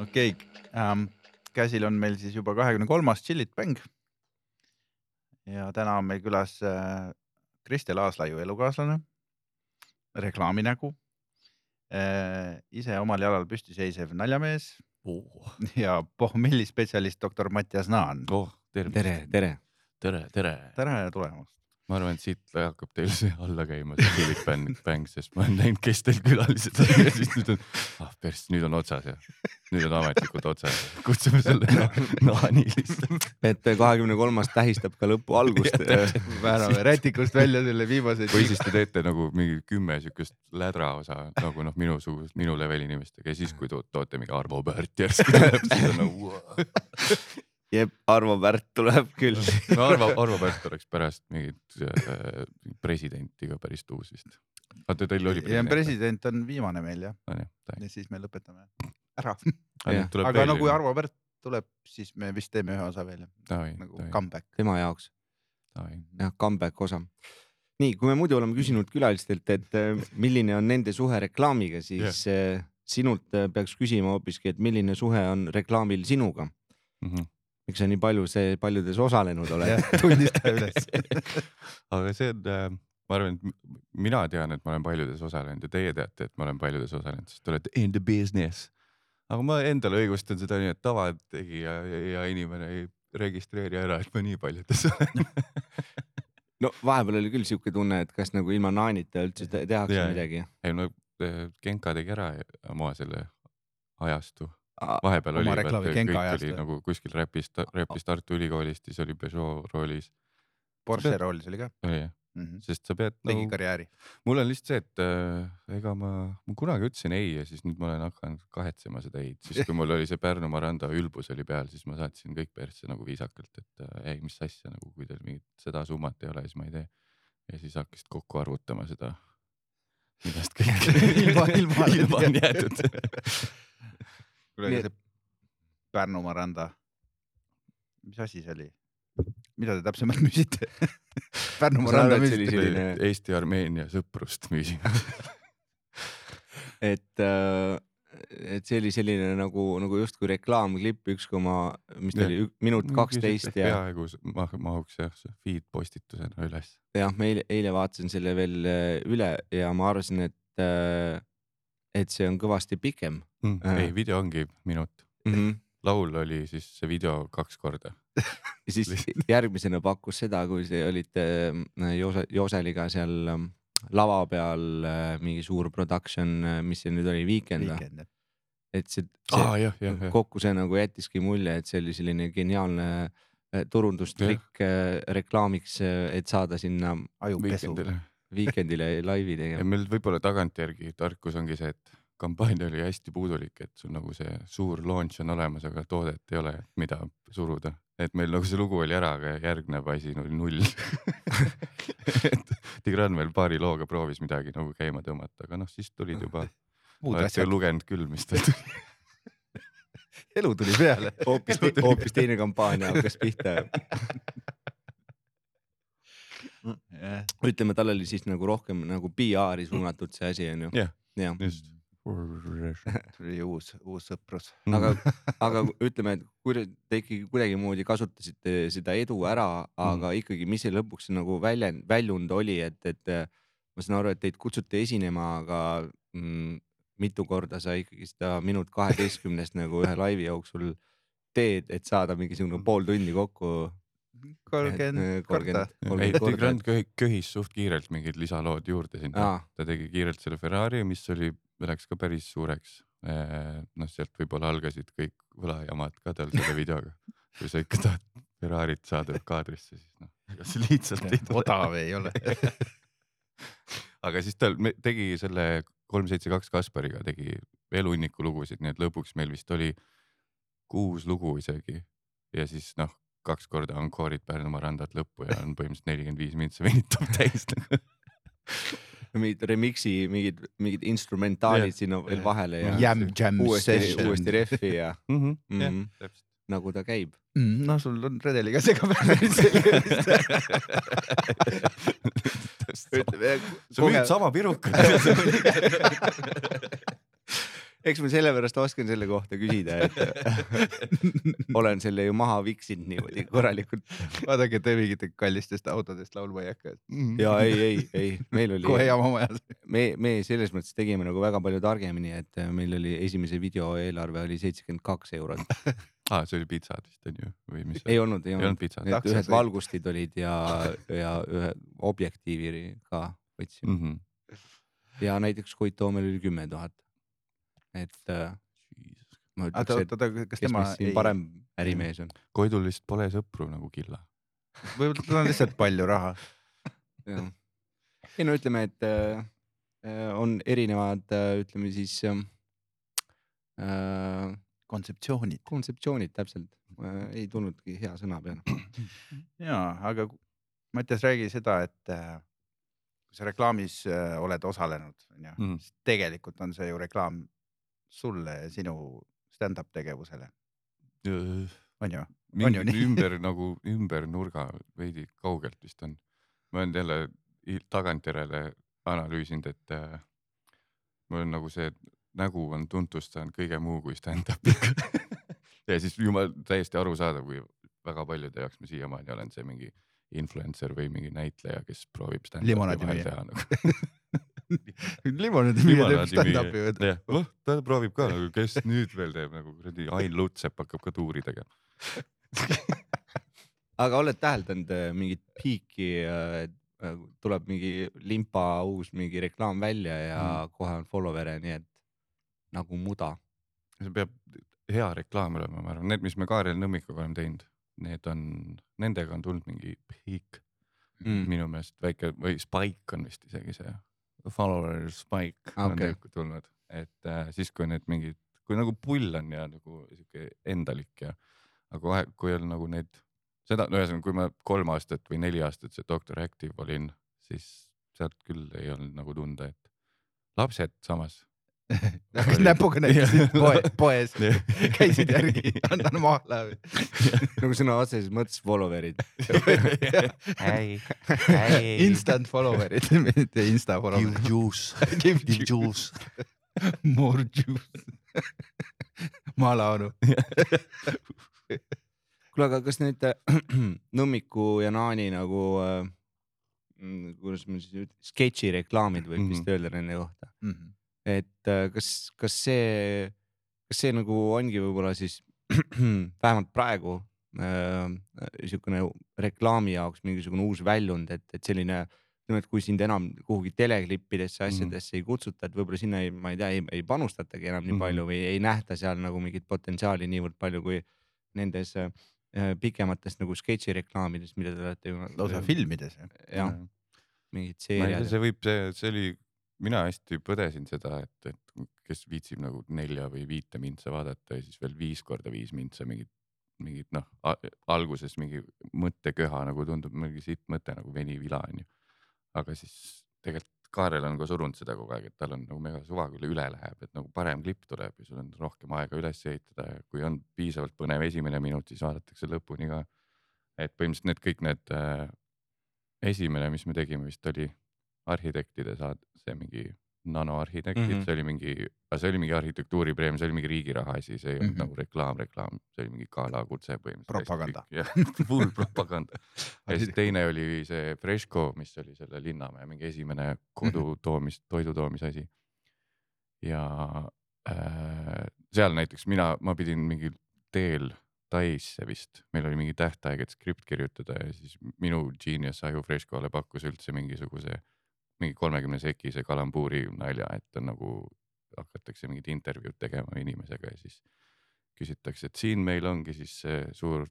okei ähm,, käsil on meil siis juba kahekümne kolmas Chillit Bang. ja täna on meil külas äh, Kristel Aaslaiu elukaaslane, reklaaminägu äh,, ise omal jalal püsti seisev naljamees oh, ja pohmellispetsialist doktor Mattias Naan. oh, tere, tere, tere. tere, tere. tere tulemast. Ma arvan, et siit hakkab teil see alla käima, see Philip Bang, Bang, sest ma olen näinud, kes teil külalised on ja siis nüüd on, ah pers, nüüd on otsas ja nüüd on ametlikult otsas. kutsume selle na Naani lihtsalt. et kahekümne kolmas tähistab ka lõpu algust. väärame rätikust välja selle viimase. või siis te teete nagu mingi kümme siukest lädraosa nagu noh, minusugust, minu leveli inimestega ja siis, kui to toote mingi Arvo Pärt järsku tuleb, siis on nagu wow.. jep, Arvo Pärt tuleb küll. no Arvo, Arvo Pärt oleks pärast mingit äh, presidenti ka päris tuus vist. vaata teil oli ja president on viimane meil jah, jah, ja siis me lõpetame ära. Jah. aga no kui Arvo Pärt tuleb, siis me vist teeme ühe osa veel Davai, nagu davai. comeback. tema jaoks jah, comeback osa. nii, kui me muidu oleme küsinud külalistelt, et äh, milline on nende suhe reklaamiga, siis yeah. sinult äh, peaks küsima hoopiski, et milline suhe on reklaamil sinuga. Mhm. Miks sa nii palju see paljudes osalenud oled? tunnista üles. aga see on äh,, ma arvan, et mina tean, et ma olen paljudes osalenud ja teie teate, et ma olen paljudes osalenud, sest te olete in the business. aga ma endale õigustan seda nii, et tavategija ja, ja inimene ei registreeri ära, et ma nii paljudes olen. no vahepeal oli küll siuke tunne, et kas nagu ilma naanita üldse te- tehakse yeah. midagi. ei no äh, Genka tegi ära oma selle ajastu, vahepeal oli, kõik oli nagu kuskil räpis, räpis Tartu Ülikoolist, siis oli Peugeot roolis, Porsche roolis oli ka oli jah, mm. -hmm. sest sa pead tegi nagu karjääri. mul on lihtsalt see, et äh, ega ma, ma kunagi ütlesin ei ja siis nüüd ma olen hakanud kahetsema seda ei-d, siis kui mul oli see Pärnu Maranda ülbus oli peal, siis ma saatsin kõik persse nagu viisakalt, et äh, ei, mis asja nagu, kui teil mingit seda summat ei ole, siis ma ei tee. ja siis hakkasid kokku arvutama seda, millest kõik Ilma- ilma- ilma on jäetud. kuule, aga see Pärnumaa randa, mis asi see oli? mida te täpsemalt müüsite? Pärnumaa randa müüsite? selline- Eesti-Armeenia sõprust müüsime. et, et see oli selline nagu, nagu justkui reklaamklipp, üks koma, mis ta oli, minut kaksteist ja peaaegu mahuks jah, see feed postitusena üles. jah, ma eile, eile vaatasin selle veel äh, üle ja ma arvasin, et, et see on kõvasti pikem Mm, Äh. ei, video ongi minut, mm. -hmm. laul oli siis see video kaks korda. ja siis järgmisena pakkus seda, kui te olite äh, Joose, Jooseliga seal ähm, lava peal äh, mingi suur production, mis see nüüd oli, Weekend või? Et see, see aa jah, jah, jah. kokku see nagu jättiski mulje, et see oli selline geniaalne äh, turundustrikk äh, reklaamiks, et saada sinna ajupesu. Weekendile laivi tegema. meil võib-olla tagantjärgi tarkus ongi see, et kampaania oli hästi puudulik, et sul nagu see suur launch on olemas, aga toodet ei ole, mida suruda. et meil nagu see lugu oli ära, aga järgnev asi oli null. et Tigran veel paari looga proovis midagi nagu käima tõmmata, aga noh, siis tulid juba, olete asjad, lugenud küll, mis ta tuli. elu tuli peale. hoopis, hoopis teine kampaania hakkas pihta. ütleme, tal oli siis nagu rohkem nagu PR-i suunatud see asi onju. Jah. jah, just. tuli uus, uus sõprus. aga, aga ütleme, et kui te- ikkagi kuidagimoodi kasutasite seda edu ära, aga ikkagi, mis see lõpuks nagu väljend, väljund oli, et, et äh, ma saan aru, et teid kutsuti esinema, aga mm, mitu korda sa ikkagi seda minut kaheteistkümnest nagu ühe laivi jooksul teed, et saada mingisugune pool tundi kokku. Kolmkümmend korda. ei, Tigran köhi- köhis suht kiirelt mingid lisalood juurde sinna ta tegi kiirelt selle Ferrari, mis oli, läks ka päris suureks. noh, sealt võib-olla algasid kõik võlajamad ka tal selle videoga. kui sa ikka tahad Ferrarit saada kaadrisse, siis noh, ega see lihtsalt ei tule. odav ei ole. aga siis ta tegi selle kolm, seitse, kaks Kaspariga tegi veel hunniku lugusid, nii et lõpuks meil vist oli kuus lugu isegi ja siis noh, kaks korda ankoorid Pärnumaa randat lõppu ja on põhimõtteliselt nelikümmend viis mintsa venitab täis nagu. mingid remix'i, mingid, mingid instrumentaalid Jah. sinna veel vahele ja Jam Jam uuesti, uuesti rehvi ja mm. -hmm. mm -hmm, täpselt. nagu ta käib. noh, sul on redeliga segab päris selge vist. ütleme sa müüd sama pirukat. eks ma sellepärast oskan selle kohta küsida, et olen selle ju maha viksinud niimoodi korralikult. vaadake, te mingitest kallistest autodest laulma ei hakka. ja ei, ei, ei, meil oli kohe, jama majas. me, me selles mõttes tegime nagu väga palju targemini, et meil oli esimese video eelarve oli seitsekümmend kaks eurot. aa, see oli pitsad vist on ju või mis? ei olnud, ei olnud olnud. pitsad Need ühed valgustid olid ja, ja ühe objektiivi ka võtsime mm. -hmm. ja näiteks Koit Toomel oli kümme tuhat. Et äh, ma oota, ütleks, et oota, oota, kas tema siin parem ärimees on. Koidul lihtsalt pole sõpru nagu Killa. võib-olla tal on lihtsalt palju raha. ei no ütleme, et äh, äh, on erinevad, ütleme siis ähm, äh, kontseptsioonid. kontseptsioonid täpselt, ei tulnudki hea sõna peale. ja, aga Mattias, räägi seda, et äh, kui sa reklaamis äh, oled osalenud, onju Mhm., siis tegelikult on see ju reklaam sulle sinu stand-up tegevusele. On ju mingi nii? ümber nagu ümber nurga veidi kaugelt vist on. ma olen jälle tagantjärele analüüsinud, et äh, mul on nagu see nägu on tuntust saanud kõige muu kui stand-up'iga ja siis jumal täiesti arusaadav, kui väga paljude jaoks ma siiamaani olen see mingi influencer või mingi näitleja, kes proovib stand-up'i vahel teha nagu. limonaadi müüja teeb stand-up'i või? noh ta proovib ka nagu, kes nüüd veel teeb nagu kuradi Ain Lutsepp hakkab ka tuuri tegema. aga oled täheldanud äh, mingit piiki, tuleb mingi limpa uus mingi reklaam välja ja mm. kohe on follower'e, nii et nagu muda. see peab hea reklaam olema, ma arvan, need, mis me Kaarel Nõmmikuga oleme teinud, need on, nendega on tulnud mingi Mm. mm. minu meelest väike või Spike on vist isegi see, follower Spike Ah, on okei. okay. tulnud, et äh, siis kui need mingid, kui nagu pull on ja nagu sihuke endalik ja, aga kohe, kui on nagu need, seda, no ühesõnaga, kui ma kolm aastat või neli aastat see Doctor Active olin, siis sealt küll ei olnud nagu tunda, et lapsed samas. Hakkasid näpuga näitasid poe, poes, käisid järgi, annan mahle. nagu sõna otseses mõttes follower'id. Instant follower'id, mitte insta follower'id. juice, Give give juice. More juice. maalaulu. kuule, aga kas need äh, Nõmmiku ja Naani nagu äh,, kuidas ma siis ütlen, sketši reklaamid võib vist Mhm. öelda nende kohta, et äh, kas, kas see, kas see nagu ongi võib-olla siis vähemalt praegu äh, niisugune reklaami jaoks mingisugune uus väljund, et, et selline ütleme, et kui sind enam kuhugi teleklippidesse, asjadesse mm. ei kutsuta, et võib-olla sinna ei, ma ei tea, ei, ei panustatagi enam nii Mhm. palju või ei nähta seal nagu mingit potentsiaali niivõrd palju kui nendes äh, pikemates nagu sketšireklaamides, mida te olete ju. lausa filmides. jah, mingid ma ei tea, seeriad. see võib, see, see oli, mina hästi põdesin seda, et, et kes viitsib nagu nelja või viite mintsa vaadata ja siis veel viis korda viis mintsa mingit, mingit noh, alguses mingi mõtteköha nagu tundub mingi sitt mõte nagu veni vila onju. aga siis tegelikult Kaarel on ka surunud seda kogu aeg, et tal on nagu mega suva, kui üle läheb, et nagu parem klipp tuleb ja sul on rohkem aega üles ehitada ja kui on piisavalt põnev esimene minut, siis vaadatakse lõpuni ka. et põhimõtteliselt need kõik need äh, esimene, mis me tegime vist oli arhitektide saad, see mingi nanoarhitektid mm, Mhm. -hmm. see oli mingi, see oli mingi arhitektuuripreemia, see oli mingi riigi raha asi, see ei olnud Mhm. mm -hmm. nagu reklaam, reklaam, see oli mingi galakutse põhimõtteliselt. Propaganda. jah, full propaganda. ja siis teine oli see Fresco, mis oli selle Linnamäe mingi esimene kodu toomis, toidu toomise asi. ja äh, seal näiteks mina, ma pidin mingil teel Taisse vist, meil oli mingi tähtaeg, et skript kirjutada ja siis minu Genius aju Frescole pakkus üldse mingisuguse, mingi kolmekümne sekise kalambuuri nalja, et on nagu hakatakse mingit intervjuud tegema inimesega ja siis küsitakse, et siin meil ongi siis see suur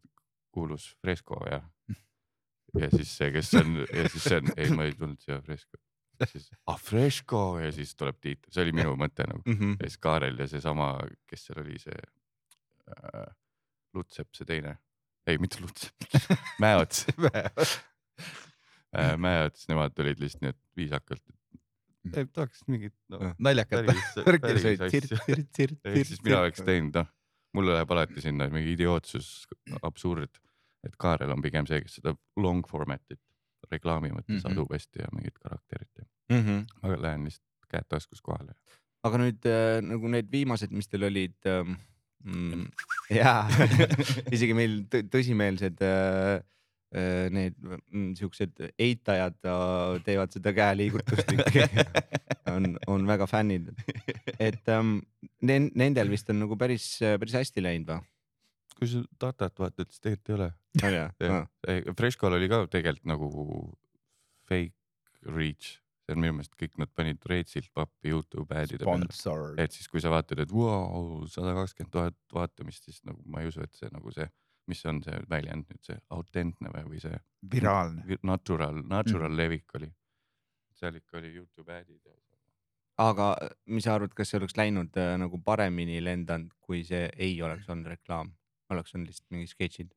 kuulus Fresco ja, ja siis see, kes on ja siis see on, ei, ma ei tulnud siia Fresco, siis ah Fresco! Ja siis tuleb Tiit, see oli minu mõte nagu. Mhm. ja siis Kaarel ja seesama, kes seal oli, see äh, Lutsep, see teine, ei mitte Lutsep, Mäeots äh,, Mäeots, nemad tulid lihtsalt nii, et viisakalt, tahaks mingit no, naljakat. värki asja tsirt, tsirt, tsirt, siis mina oleks teinud, noh, mul läheb alati sinna mingi idiootsus, absurd, et Kaarel on pigem see, kes seda long format'it reklaami mõttes mm -hmm. adub hästi ja mingit karakterit ja Mhm. ma lähen lihtsalt käed taskus kohale. aga nüüd äh, nagu need viimased, mis teil olid ähm, mm, jaa isegi meil tõ tõsimeelsed äh, need mm, siuksed eitajad äh, teevad seda käeliigutust ikkagi on, on väga fännid, et ne- nendel vist on nagu päris, päris hästi läinud või? kui sa datat vaatad, siis tegelikult ei ole. on jah? jah, Freshcall oli ka tegelikult nagu fake reach, see on minu meelest kõik nad panid Reitsilt pappi Youtube ad'ide peale. et siis, kui sa vaatad, et vau, sada kakskümmend tuhat vaatamist, siis nagu ma ei usu, et see nagu see, mis on see väljend nüüd see autentne või, või see viraalne. vi- natural, natural mm. levik oli. seal ikka oli Youtube ad'id ja. aga mis sa arvad, kas see oleks läinud äh, nagu paremini lendanud, kui see ei oleks olnud reklaam, oleks olnud lihtsalt mingid sketšid?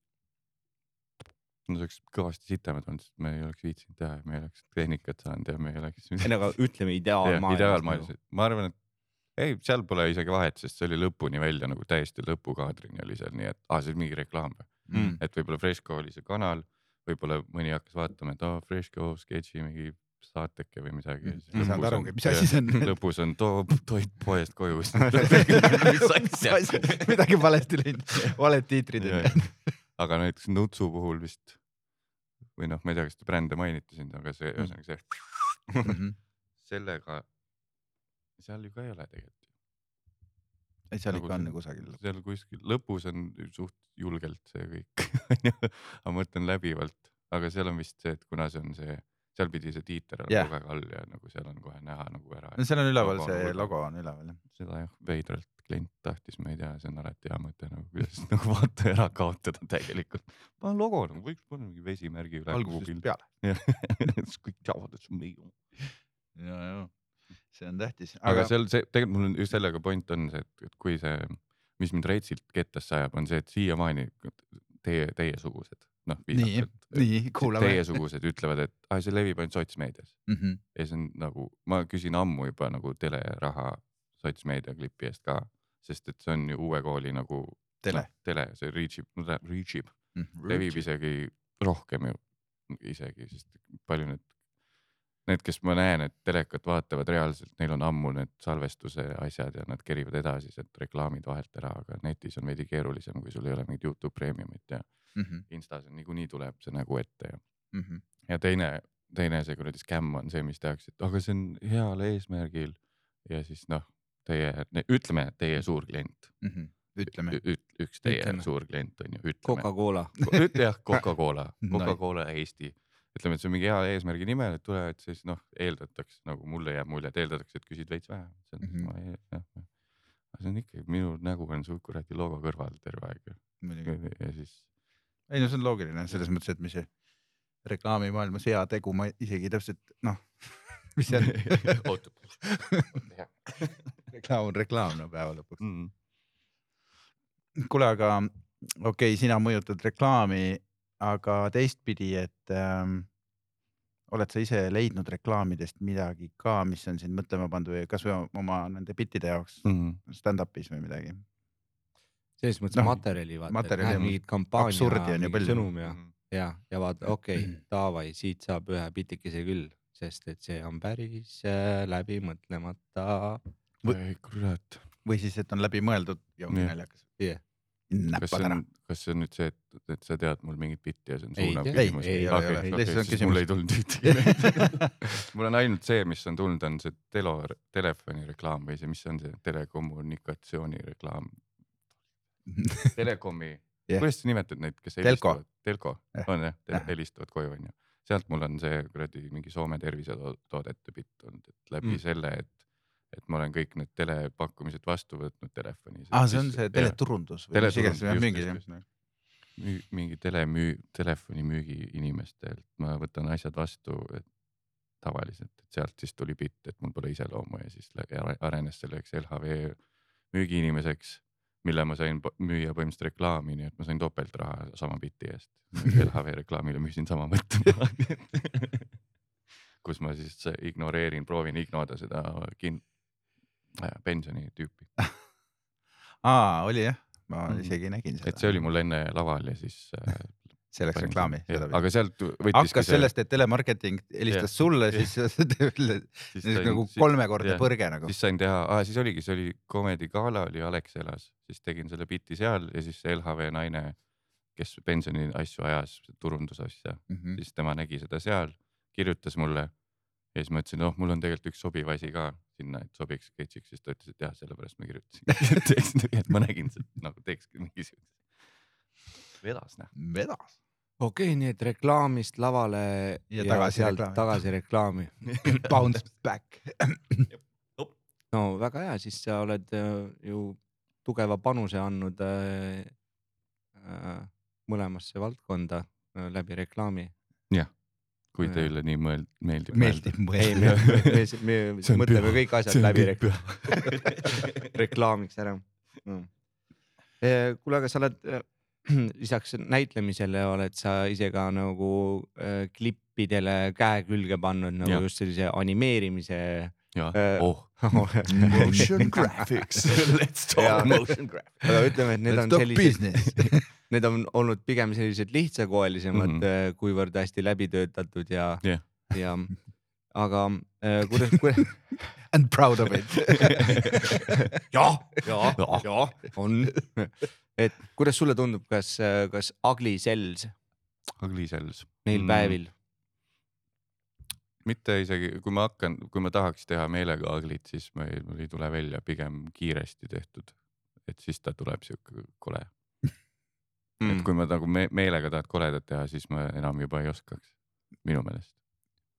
no see oleks kõvasti sitemad olnud, sest me ei oleks viitsinud teha ja me ei oleks tehnikat saanud ja me ei oleks. ei no aga ütleme ideaalmaailmas. ideaalmaailmas, ma arvan, et ei, seal pole isegi vahet, sest see oli lõpuni välja nagu täiesti lõpukaadrini oli seal, nii et aa, see oli mingi reklaam või Mm. et võib-olla Freshco oli see kanal, võib-olla mõni hakkas vaatama, et aa oh, Freshco sketši mingi saateke või midagi Mm. ei saanud arugi, mis asi see on. lõpus on too toit poest koju. mis asja. midagi valesti läinud, valed tiitrid on aga näiteks Nutsu puhul vist või noh, ma ei tea, kas te brände mainite siin, aga see Mm. ühesõnaga see, sellega, seal ju ka ei ole tegelikult. ei, seal Nagu ikka on see- kusagil. seal kuskil lõpus on suht julgelt see kõik onju, aga ma mõtlen läbivalt, aga seal on vist see, et kuna see on see, seal pidi see tiiter olema Jah. kogu aeg all ja nagu seal on kohe näha nagu ära. no seal on üleval see nagu- logo on üleval jah. seda jah, veidralt klient tahtis, ma ei tea, see on alati hea mõte nagu kuidas nagu vaata ära kaotada täielikult. pane logo nagu võiks panna mingi vesimärgi üle algusest. peale. siis kõik teavad, et see on meie. ja, ja see on tähtis. aga seal see tegelikult mul on just sellega point on see, et, kui see, mis mind Reitsilt kettasse ajab, on see, et siiamaani teie, teiesugused, noh viisakalt. nii kuulame. Teiesugused ütlevad, et ah, see levib ainult sotsmeedias Mhm. ja see on nagu, ma küsin ammu juba nagu teleraha sotsmeedia klipi eest ka, sest et see on ju uue kooli nagu Tele. noh, tele, see reach ib, reach ib, levib isegi rohkem ju isegi, sest palju need, need, kes ma näen, et telekat vaatavad reaalselt, neil on ammu need salvestuse asjad ja nad kerivad edasi sealt reklaamid vahelt ära, aga netis on veidi keerulisem, kui sul ei ole mingit Youtube Premiumit ja Mhm. Instas on niikuinii tuleb see nägu ette ja ja teine, teine see kuradi skämm on see, mis tehakse, et aga see on heal eesmärgil ja siis noh, teie, ütleme, teie suur klient, ütleme. üks teie Ütleme. suur klient on ju, ütleme. Coca-Cola. jah, Coca-Cola. Coca-Cola Eesti. ütleme, et see on mingi hea eesmärgi nimel, et tulevad siis noh, eeldatakse nagu mulle jääb mulje, et eeldatakse, et küsid veits vähem. see on Mhm. mm, -hmm. aga see on ikkagi minu nägu on su kuradi logo kõrval terve aeg ja siis ei no see on loogiline selles mõttes, et mis see reklaamimaailmas hea tegu, ma isegi täpselt noh, mis see on. oota. reklaam on reklaam no päeva lõpuks. Mm. kuule, aga okei okay,, sina mõjutad reklaami, aga teistpidi, et ähm, oled sa ise leidnud reklaamidest midagi ka, mis on sind mõtlema pannud või kasvõi oma nende bittide jaoks Mm. stand-up'is või midagi? selles mõttes no, materjali vaata, materjali on- mingit kampaania, absurdi on ju palju. sõnum ja, ja, ja vaata, okei okay, davai, siit saab ühe pitikese küll, sest et see on päris äh, läbimõtlemata. ei kurat, või siis, et on läbimõeldud ja ongi naljakas. Jah. Kas see on, kas see on nüüd see, et, et sa tead mul mingit bitti ja see on Ei suunav küsimus? Ei, ei ei okei, Lihtsalt on siis mul küsimus. ei tulnud ühtegi. mul on ainult see, mis on tulnud, on see telo, telefonireklaam või see, mis on see telekommunikatsioonireklaam, telekomi Jah. yeah., kuidas sa nimetad neid, kes Telko. helistavad, telko Jah. on jah Jah., helistavad koju onju. sealt mul on see kuradi mingi Soome tervisetoodete bitt olnud, et läbi mm. selle, et, et ma olen kõik need telepakkumised vastu võtnud telefonis. aa, Ah, see on see teleturundus või mis iganes mingi just, just, mingi telemüü-, telefonimüügi inimestelt ma võtan asjad vastu, et tavaliselt, et sealt siis tuli bitt, et mul pole iseloomu ja siis arenes selleks LHV müügiinimeseks, mille ma sain müüa põhimõtteliselt reklaami, nii et ma sain topeltraha sama bitti eest. LHV reklaamile müüsin sama mõtte maha. kus ma siis ignoreerin, proovin ignoda seda kin-, pensioni tüüpi, aa, oli jah, ma Mhm. isegi nägin seda. et see oli mul enne laval ja siis äh, see läks reklaami. aga sealt võttiski hakkas sellest, et telemarketing helistas sulle, siis see see nagu kolmekordne põrge nagu. siis sain teha ah,, siis oligi, see oli Comedy Gala oli Alexelas, siis tegin selle biti seal ja siis see LHV naine, kes pensioni asju ajas, turundusasja, Mhm. siis tema nägi seda seal, kirjutas mulle ja siis ma ütlesin, noh, mul on tegelikult üks sobiv asi ka sinna, et sobiks sketšiks, siis ta ütles, et jah, sellepärast ma kirjutasin, et teeks, et ma nägin seda nagu teekski mingi siukse. vedas noh. vedas. okei okay,, nii et reklaamist lavale Ja tagasi sealt reklaami. tagasi reklaami. Bounce back. no väga hea, siis sa oled äh, ju tugeva panuse andnud äh, äh, mõlemasse valdkonda äh, läbi reklaami. Kui teile nii mõeld-, meeldib. meeldib mõelda. me, me, me mõtleme kõik asjad läbi reklaamiks ära no.. kuule, aga sa oled äh, lisaks näitlemisele oled sa ise ka nagu äh, klippidele käe külge pannud nagu Jah. just sellise animeerimise jah Äh, oh, Motion graphics. let's talk motion graphics. aga ütleme, et need Let's on sellised, business. need on olnud pigem sellised lihtsakoelisemad mm. -hmm. kuivõrd hästi läbi töötatud ja Jah. ja aga äh, kuidas, kuidas And proud of it. jah, ja, ja on. et kuidas sulle tundub, kas, kas Ugly Cells Ugly Cells. neil mm. päevil, mitte isegi, kui ma hakkan, kui ma tahaks teha meelega Ugly't, siis ma ei, tule välja, pigem kiiresti tehtud. et siis ta tuleb siuke kole mm., et kui ma nagu me meelega tahad koledat teha, siis ma enam juba ei oskaks, minu meelest.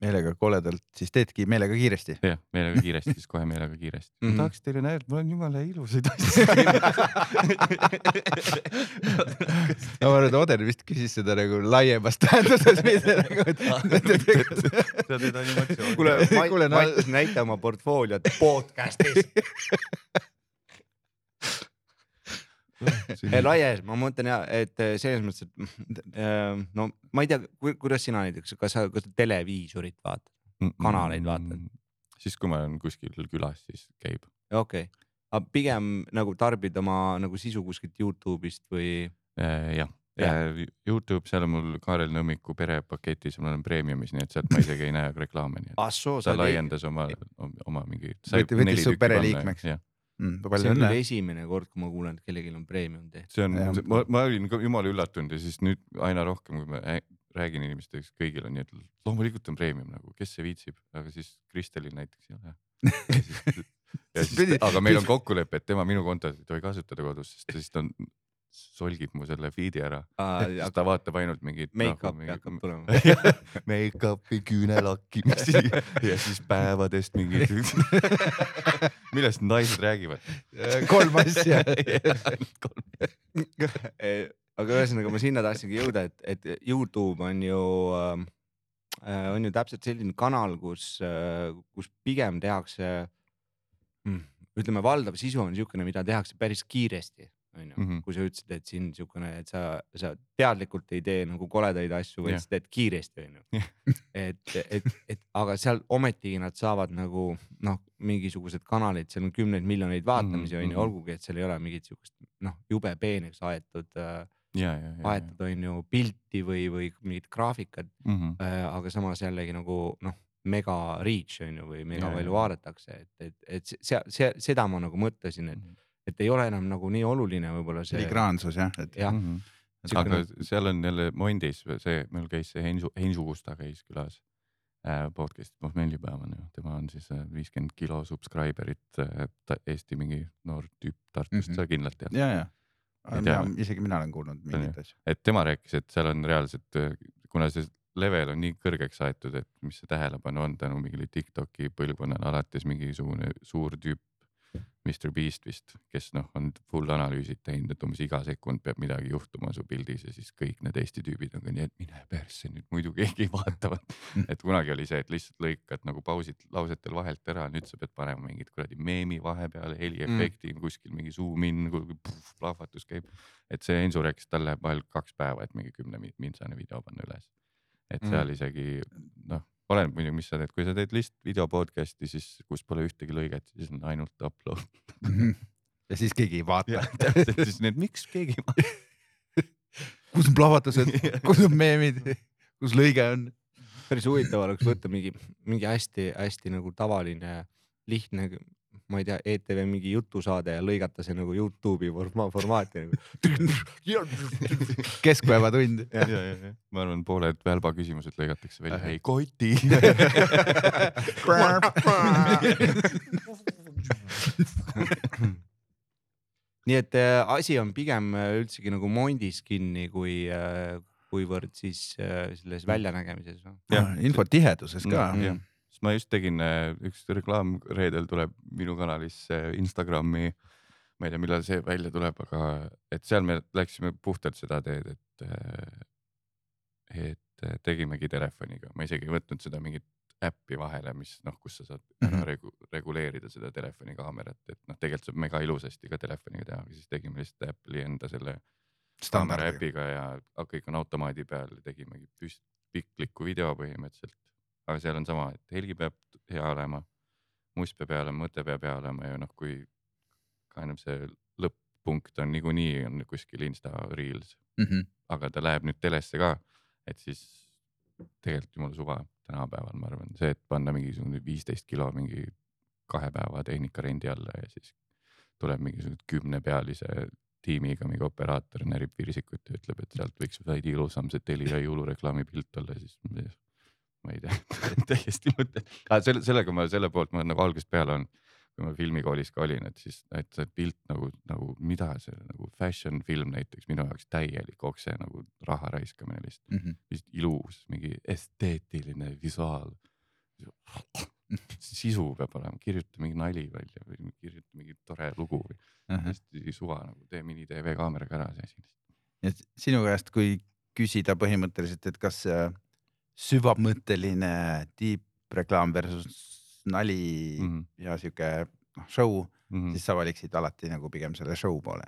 Meelega koledalt, siis teedki meelega kiiresti. jah, meelega kiiresti, siis kohe meelega kiiresti mm. -hmm. ma tahaks teile näidata, mul on jumala ilusaid asju. ma arvan, et Oder vist küsis seda nagu laiemas tähenduses, mitte nagu, et. sa teed animatsiooni. kuule, Kuule, no- näita oma portfooliot podcast'is. laias, ma mõtlen ja, et äh, selles mõttes, et äh, no ma ei tea, kuidas sina näiteks, kas sa, kas sa televiisorit vaatad? kanaleid vaatad?? siis, kui ma olen kuskil külas, siis käib. okei okay., aga pigem nagu tarbid oma nagu sisu kuskilt Youtube'ist või? Äh, jah ja., Youtube, seal on mul Kaarel Nõmmiku perepaketis, ma olen preemiumis, nii et sealt ma isegi ei näe reklaame, nii et ah ta laiendas oma, oma mingi. Võttis su pereliikmeks. Mm, see on küll. esimene kord, kui ma kuulen, et kellelgi on premium tehtud. see on ma, ma olin ka jumala üllatunud ja siis nüüd aina rohkem, kui ma rää- räägin inimestega, siis kõigil on nii, et loomulikult on premium nagu, kes see viitsib, aga siis Kristelil näiteks ei ole. ja siis aga meil on kokkulepe, et tema minu kontot ei tohi kasutada kodus, sest siis ta on, solgib mu selle feed'i ära, siis ta vaatab ainult mingit. Make-up'i hakkab tulema. Make-up'i, küünelakkimisi ja siis päevadest mingid, millest naised räägivad. kolm asja. aga ühesõnaga ma sinna tahtsingi jõuda, et, et Youtube on ju äh,, on ju täpselt selline kanal, kus äh,, kus pigem tehakse mm,, ütleme, valdav sisu on niisugune, mida tehakse päris kiiresti, onju Mhm.. kui sa ütlesid, et siin niisugune, et sa, sa teadlikult ei tee nagu koledaid asju, vaid sa teed kiiresti, onju et, et, et aga seal ometigi nad saavad nagu noh, mingisugused kanalid, seal on kümneid miljoneid vaatamisi Mhm, onju mhm., olgugi et seal ei ole mingit siukest noh, jube peeneks aetud äh,, ja, ja, ja. aetud onju pilti või, või mingit graafikat Mhm. äh,, aga samas jällegi nagu noh, mega reach onju või mega Ja, palju vaadatakse, et, et, et see, see, seda ma nagu mõtlesin, et, et ei ole enam nagu nii oluline võib-olla see. filigraansus jah, et jah, Mhm. Siukene- aga seal on jälle Mondis see, meil käis see Heinzu, Heinzu Kusta käis külas äh, podcast, pohmellipäev on ju, tema on siis viiskümmend kilo subscriber'it äh,, Eesti mingi noor tüüp Tartust mm, -hmm. sa kindlalt tead. ja, ja. Tea. isegi mina olen kuulnud mingeid asju. et tema rääkis, et seal on reaalselt, kuna see level on nii kõrgeks aetud, et mis see tähelepanu on tänu mingile Tiktoki põlvkonnale alates mingisugune suur tüüp. Mr Beast vist, kes noh, on full analüüsid teinud, et umbes iga sekund peab midagi juhtuma su pildis ja siis kõik need Eesti tüübid on ka nii, et mine persse nüüd muidu keegi ei vaata. et kunagi oli see, et lihtsalt lõikad nagu pausid lausetel vahelt ära, nüüd sa pead panema mingit kuradi meemi vahepeale, heliefekti mm. kuskil mingi zoom in, plahvatus käib. et see Ensu rääkis, tal läheb vahel kaks päeva, et mingi kümne mi- mintsane video panna üles. et Mm. seal isegi noh, oleneb muidugi, mis sa teed, kui sa teed lihtsalt video podcast'i, siis kus pole ühtegi lõiget, siis on ainult upload. ja siis keegi ei vaata. täpselt, siis need, miks keegi ei vaata. kus on plahvatused, kus on meemid, kus lõige on? päris huvitav oleks võtta mingi, mingi hästi-hästi nagu tavaline, lihtne, ma ei tea, ETV mingi jutusaade ja lõigata see nagu Youtube'i forma- formaati nagu. keskpäevatund. ja, ja, ja ma arvan, pooled välba küsimused lõigatakse välja, Ahah. ei koti. nii et äh, asi on pigem äh, üldsegi nagu mondis kinni, kui äh,, kuivõrd siis äh, selles väljanägemises. Jah. infotiheduses ka Mm, jah, sest ma just tegin äh, üks reklaam reedel tuleb minu kanalisse Instagrami. ma ei tea, millal see välja tuleb, aga et seal me läksime puhtalt seda teed, et, et äh, tegimegi telefoniga, ma isegi ei võtnud seda mingit äppi vahele, mis noh, kus sa saad ära Mhm. regu- reguleerida seda telefoni kaamerat, et noh, tegelikult saab mega ilusasti ka telefoniga teha, aga siis tegime lihtsalt Apple'i enda selle kaamera äpiga ja kõik on automaadi peal, tegimegi püst-, pikliku video põhimõtteliselt. Aga seal on sama, et helgi peab hea olema, must peab hea olema, mõte peab hea olema ja noh, kui kind of see lõpp-punkt on niikuinii on kuskil Insta Reels, Mhm. aga ta läheb nüüd telesse ka, et siis tegelikult jumala suva tänapäeval, ma arvan, see, et panna mingisugune viisteist kilo mingi kahe päeva tehnikarendi alla ja siis tuleb mingisugune kümnepealise tiimiga mingi operaator närib virsikut ja ütleb, et sealt võiks veidi ilusam see Telia jõulureklaami pilt olla, siis ma- ei tea, täiesti mõte, selle, sellega ma selle poolt ma nagu algusest peale on, kui ma filmikoolis ka olin, et siis, et see pilt nagu, nagu mida see nagu fashion film näiteks minu jaoks täielik okse nagu raha raiskamine lihtsalt, Mhm. lihtsalt ilus, mingi esteetiline visuaal. sisu peab olema, kirjuta mingi nali välja või kirjuta mingi tore lugu või hästi suva nagu tee mini tv kaameraga ära see asi. et sinu käest, kui küsida põhimõtteliselt, et kas süvamõtteline tiipreklaam versus nali mm. -hmm. ja sihuke noh show mm, Mm -hmm. siis sa valiksid alati nagu pigem selle show poole.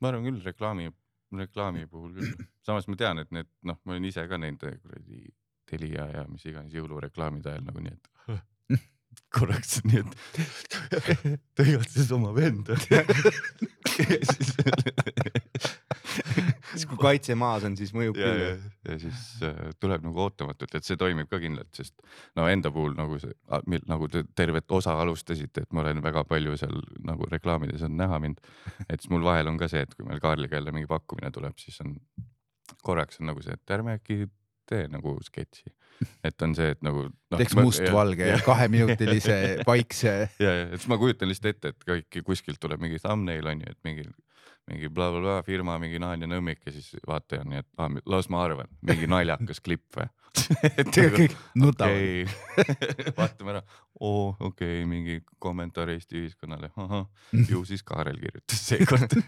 ma arvan küll reklaami, reklaami puhul küll, samas ma tean, et need noh, ma olen ise ka nende kuradi Telia ja mis iganes jõulureklaamide ajal nagu nii, et korraks nii, et tõigatas oma venda. Siis kui kaitse maas on, siis mõjub küll., ja siis äh, tuleb nagu ootamatult, et see toimib ka kindlalt, sest no enda puhul nagu see, nagu te tervet osa alustasite, et ma olen väga palju seal nagu reklaamides on näha mind. et siis mul vahel on ka see, et kui meil Kaarliga jälle mingi pakkumine tuleb, siis on korraks on nagu see, et ärme äkki tee nagu sketši, et on see, et nagu no,. teeks mustvalge ja kaheminutilise vaikse. ja, ja, et siis ma kujutan lihtsalt ette, et kõik kuskilt tuleb mingi thumbnail on ju, et mingi, mingi blablabla firma, mingi naan ja nõmmik ja siis vaataja on nii, et ah, las ma arvan, mingi naljakas klipp või. kõik nutavad. okei, vaatame ära, oo okei okay,, mingi kommentaar Eesti ühiskonnale, ahah, ju siis Kaarel kirjutas seekord,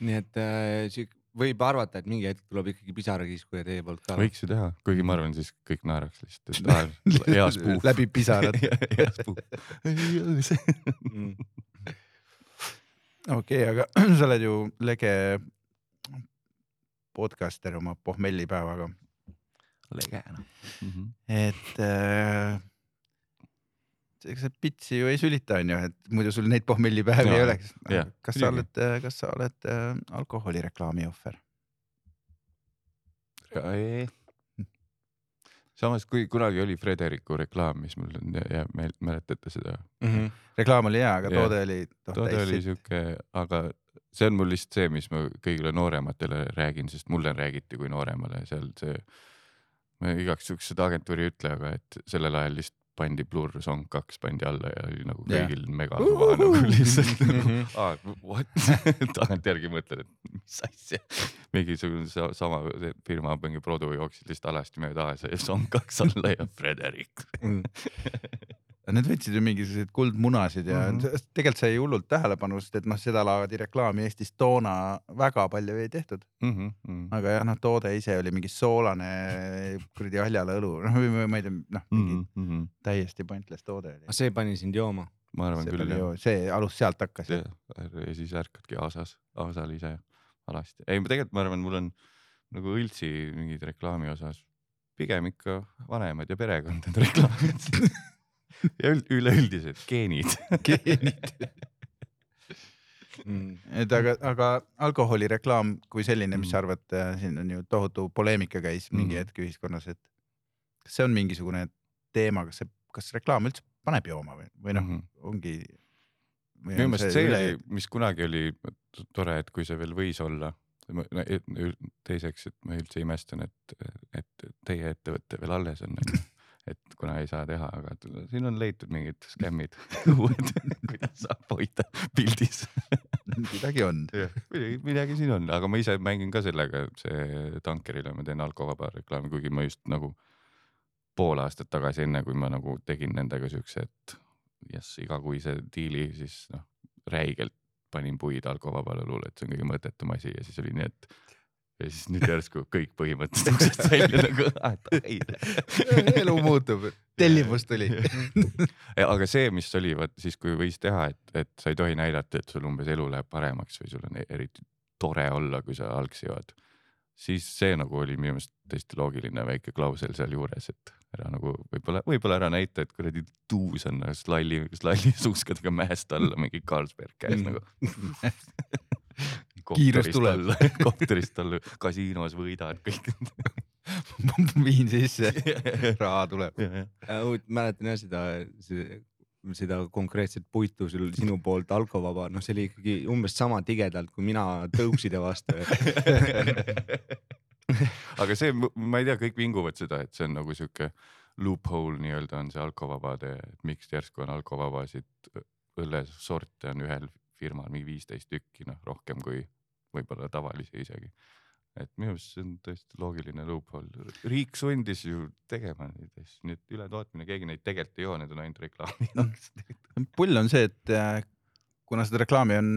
nii et äh, võib arvata, et mingi hetk tuleb ikkagi pisarakiiskuja teie poolt ka. võiks ju teha, kuigi ma arvan, siis kõik naeraks lihtsalt, et ah, hea spuuf. läbi pisarad. hea spuuf. Mm. okei, aga sa oled ju lege podcaster oma pohmellipäevaga, lege noh. et äh, ega sa pitsi ju ei sülita, onju, et muidu sul neid pohmellipäevi ei oleks jah,. kas sa oled, kas sa oled äh, alkoholireklaami ohver? samas, kui kunagi oli Frederiku reklaam, mis mul on ja me- mäletate seda, Mhm. reklaam oli hea, aga toode oli noh toode oli siuke, aga see on mul lihtsalt see, mis ma kõigile noorematele räägin, sest mulle räägiti kui nooremale seal see. ma igaks juhuks seda agentuuri ei ütle, aga et sellel ajal lihtsalt pandi Blur Song kaks pandi alla ja oli nagu kõigil mega suva nagu lihtsalt nagu Mhm. ah,, what tagantjärgi mõtled, et mis asja. mingisugune sa- sama firma mingi produ jooksid lihtsalt alasti mööda aasa ja Song kaks alla ja Frederik. Mm. Need võtsid ju mingisuguseid kuldmunasid ja mm. -hmm. tegelikult sai hullult tähelepanu, sest et noh, seda laadi reklaami Eestis toona väga palju ei tehtud, Mhm, aga jah, noh, toode ise oli mingi soolane kuradi haljale õlu, noh, või ma ei tea, noh, mingi Mhm. täiesti pointless toode oli see pani sind jooma. ma arvan see küll jah see alus sealt hakkas. ja, siis ärkadki Aasas, Aasal ise alasti. ei, tegelikult ma arvan, mul on nagu õltsi mingid reklaami osas pigem ikka vanemad ja perekond need reklaamid. ja üld, üleüldised geenid. geenid. Mm. et aga, aga alkoholireklaam kui selline, mis Mm. sa arvad, siin on ju tohutu poleemika käis mingi Mm. hetk ühiskonnas, et kas see on mingisugune teema, kas see, kas reklaam üldse paneb jooma või, või noh, Mhm. ongi. minu meelest see oli, mis kunagi oli tore, et kui see veel võis olla. teiseks, et ma üldse imestan, et, et teie ettevõte veel alles on, kuna ei saa teha, aga siin on leitud mingid skämmid uued, kuidas saab hoida pildis. midagi on. midagi, midagi siin on, aga ma ise mängin ka sellega, see tankerile ma teen alkovaba reklaami, kuigi ma just nagu pool aastat tagasi, enne kui ma nagu tegin nendega siukse, et jess, igakuise diili, siis noh, räigelt panin puid alkovabale õlule, et see on kõige mõttetum asi ja siis oli nii, et ja siis nüüd järsku kõik põhimõtteliselt uksest välja nagu, et ai. elu muutub, tellimus tuli. aga see, mis oli vaat siis, kui võis teha, et, et sa ei tohi näidata, et sul umbes elu läheb paremaks või sul on e- eriti tore olla, kui sa algsi jood. siis see nagu oli minu meelest täiesti loogiline väike klausel sealjuures, et ära nagu võib-olla, võib-olla ära näita, et kuradi tuus on nagu slalli, slalli suuskadega mäest alla mingi Carlsberg käes Mm. nagu. Kiirus tuleb. kopterist alla, kasiinos võidad kõik. viin sisse, raha tuleb. mäletan jah seda, seda konkreetset puitu sul sinu poolt alkovaba, noh, see oli ikkagi umbes sama tigedalt kui mina tõukside vastu. aga see, ma ei tea, kõik vinguvad seda, et see on nagu sihuke loophole nii-öelda on see alkovabade, et miks järsku on alkovabasid õllesorte on ühel firmal mingi viisteist tükki, noh rohkem kui võib-olla tavalisi isegi. et minu arust see on tõesti loogiline loophole, riik sundis ju tegema neid asju, nii et ületootmine, keegi neid tegelikult ei joo, need on ainult reklaami jaoks. pull on see, et äh, kuna seda reklaami on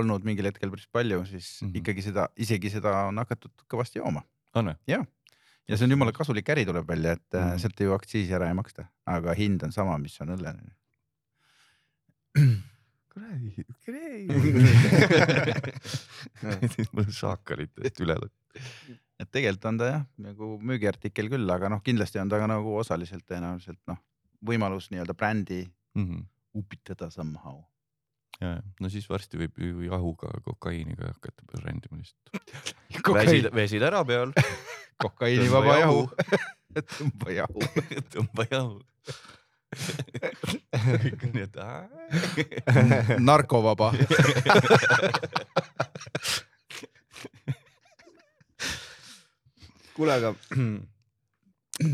olnud mingil hetkel päris palju, siis mm. -hmm. ikkagi seda, isegi seda on hakatud kõvasti jooma on või? ja see on jumala kasulik äri, tuleb välja, et mm. -hmm. sealt ju aktsiisi ära ei maksta, aga hind on sama, mis on õllel. kuradi, kuradi. mul on šaakalitest üle lõpp. et tegelikult on ta jah, nagu müügiartikkel küll, aga noh, kindlasti on ta ka nagu osaliselt tõenäoliselt noh, võimalus nii-öelda brändi Mhm. upitada somehow. ja, no siis varsti võib ju jahuga kokaiiniga hakata brändima lihtsalt. kokaiin, väsid ära peal, kokaiinivaba jahu. tõmba jahu. tõmba jahu. Kõik on nii, et. narkovaba. kuule, aga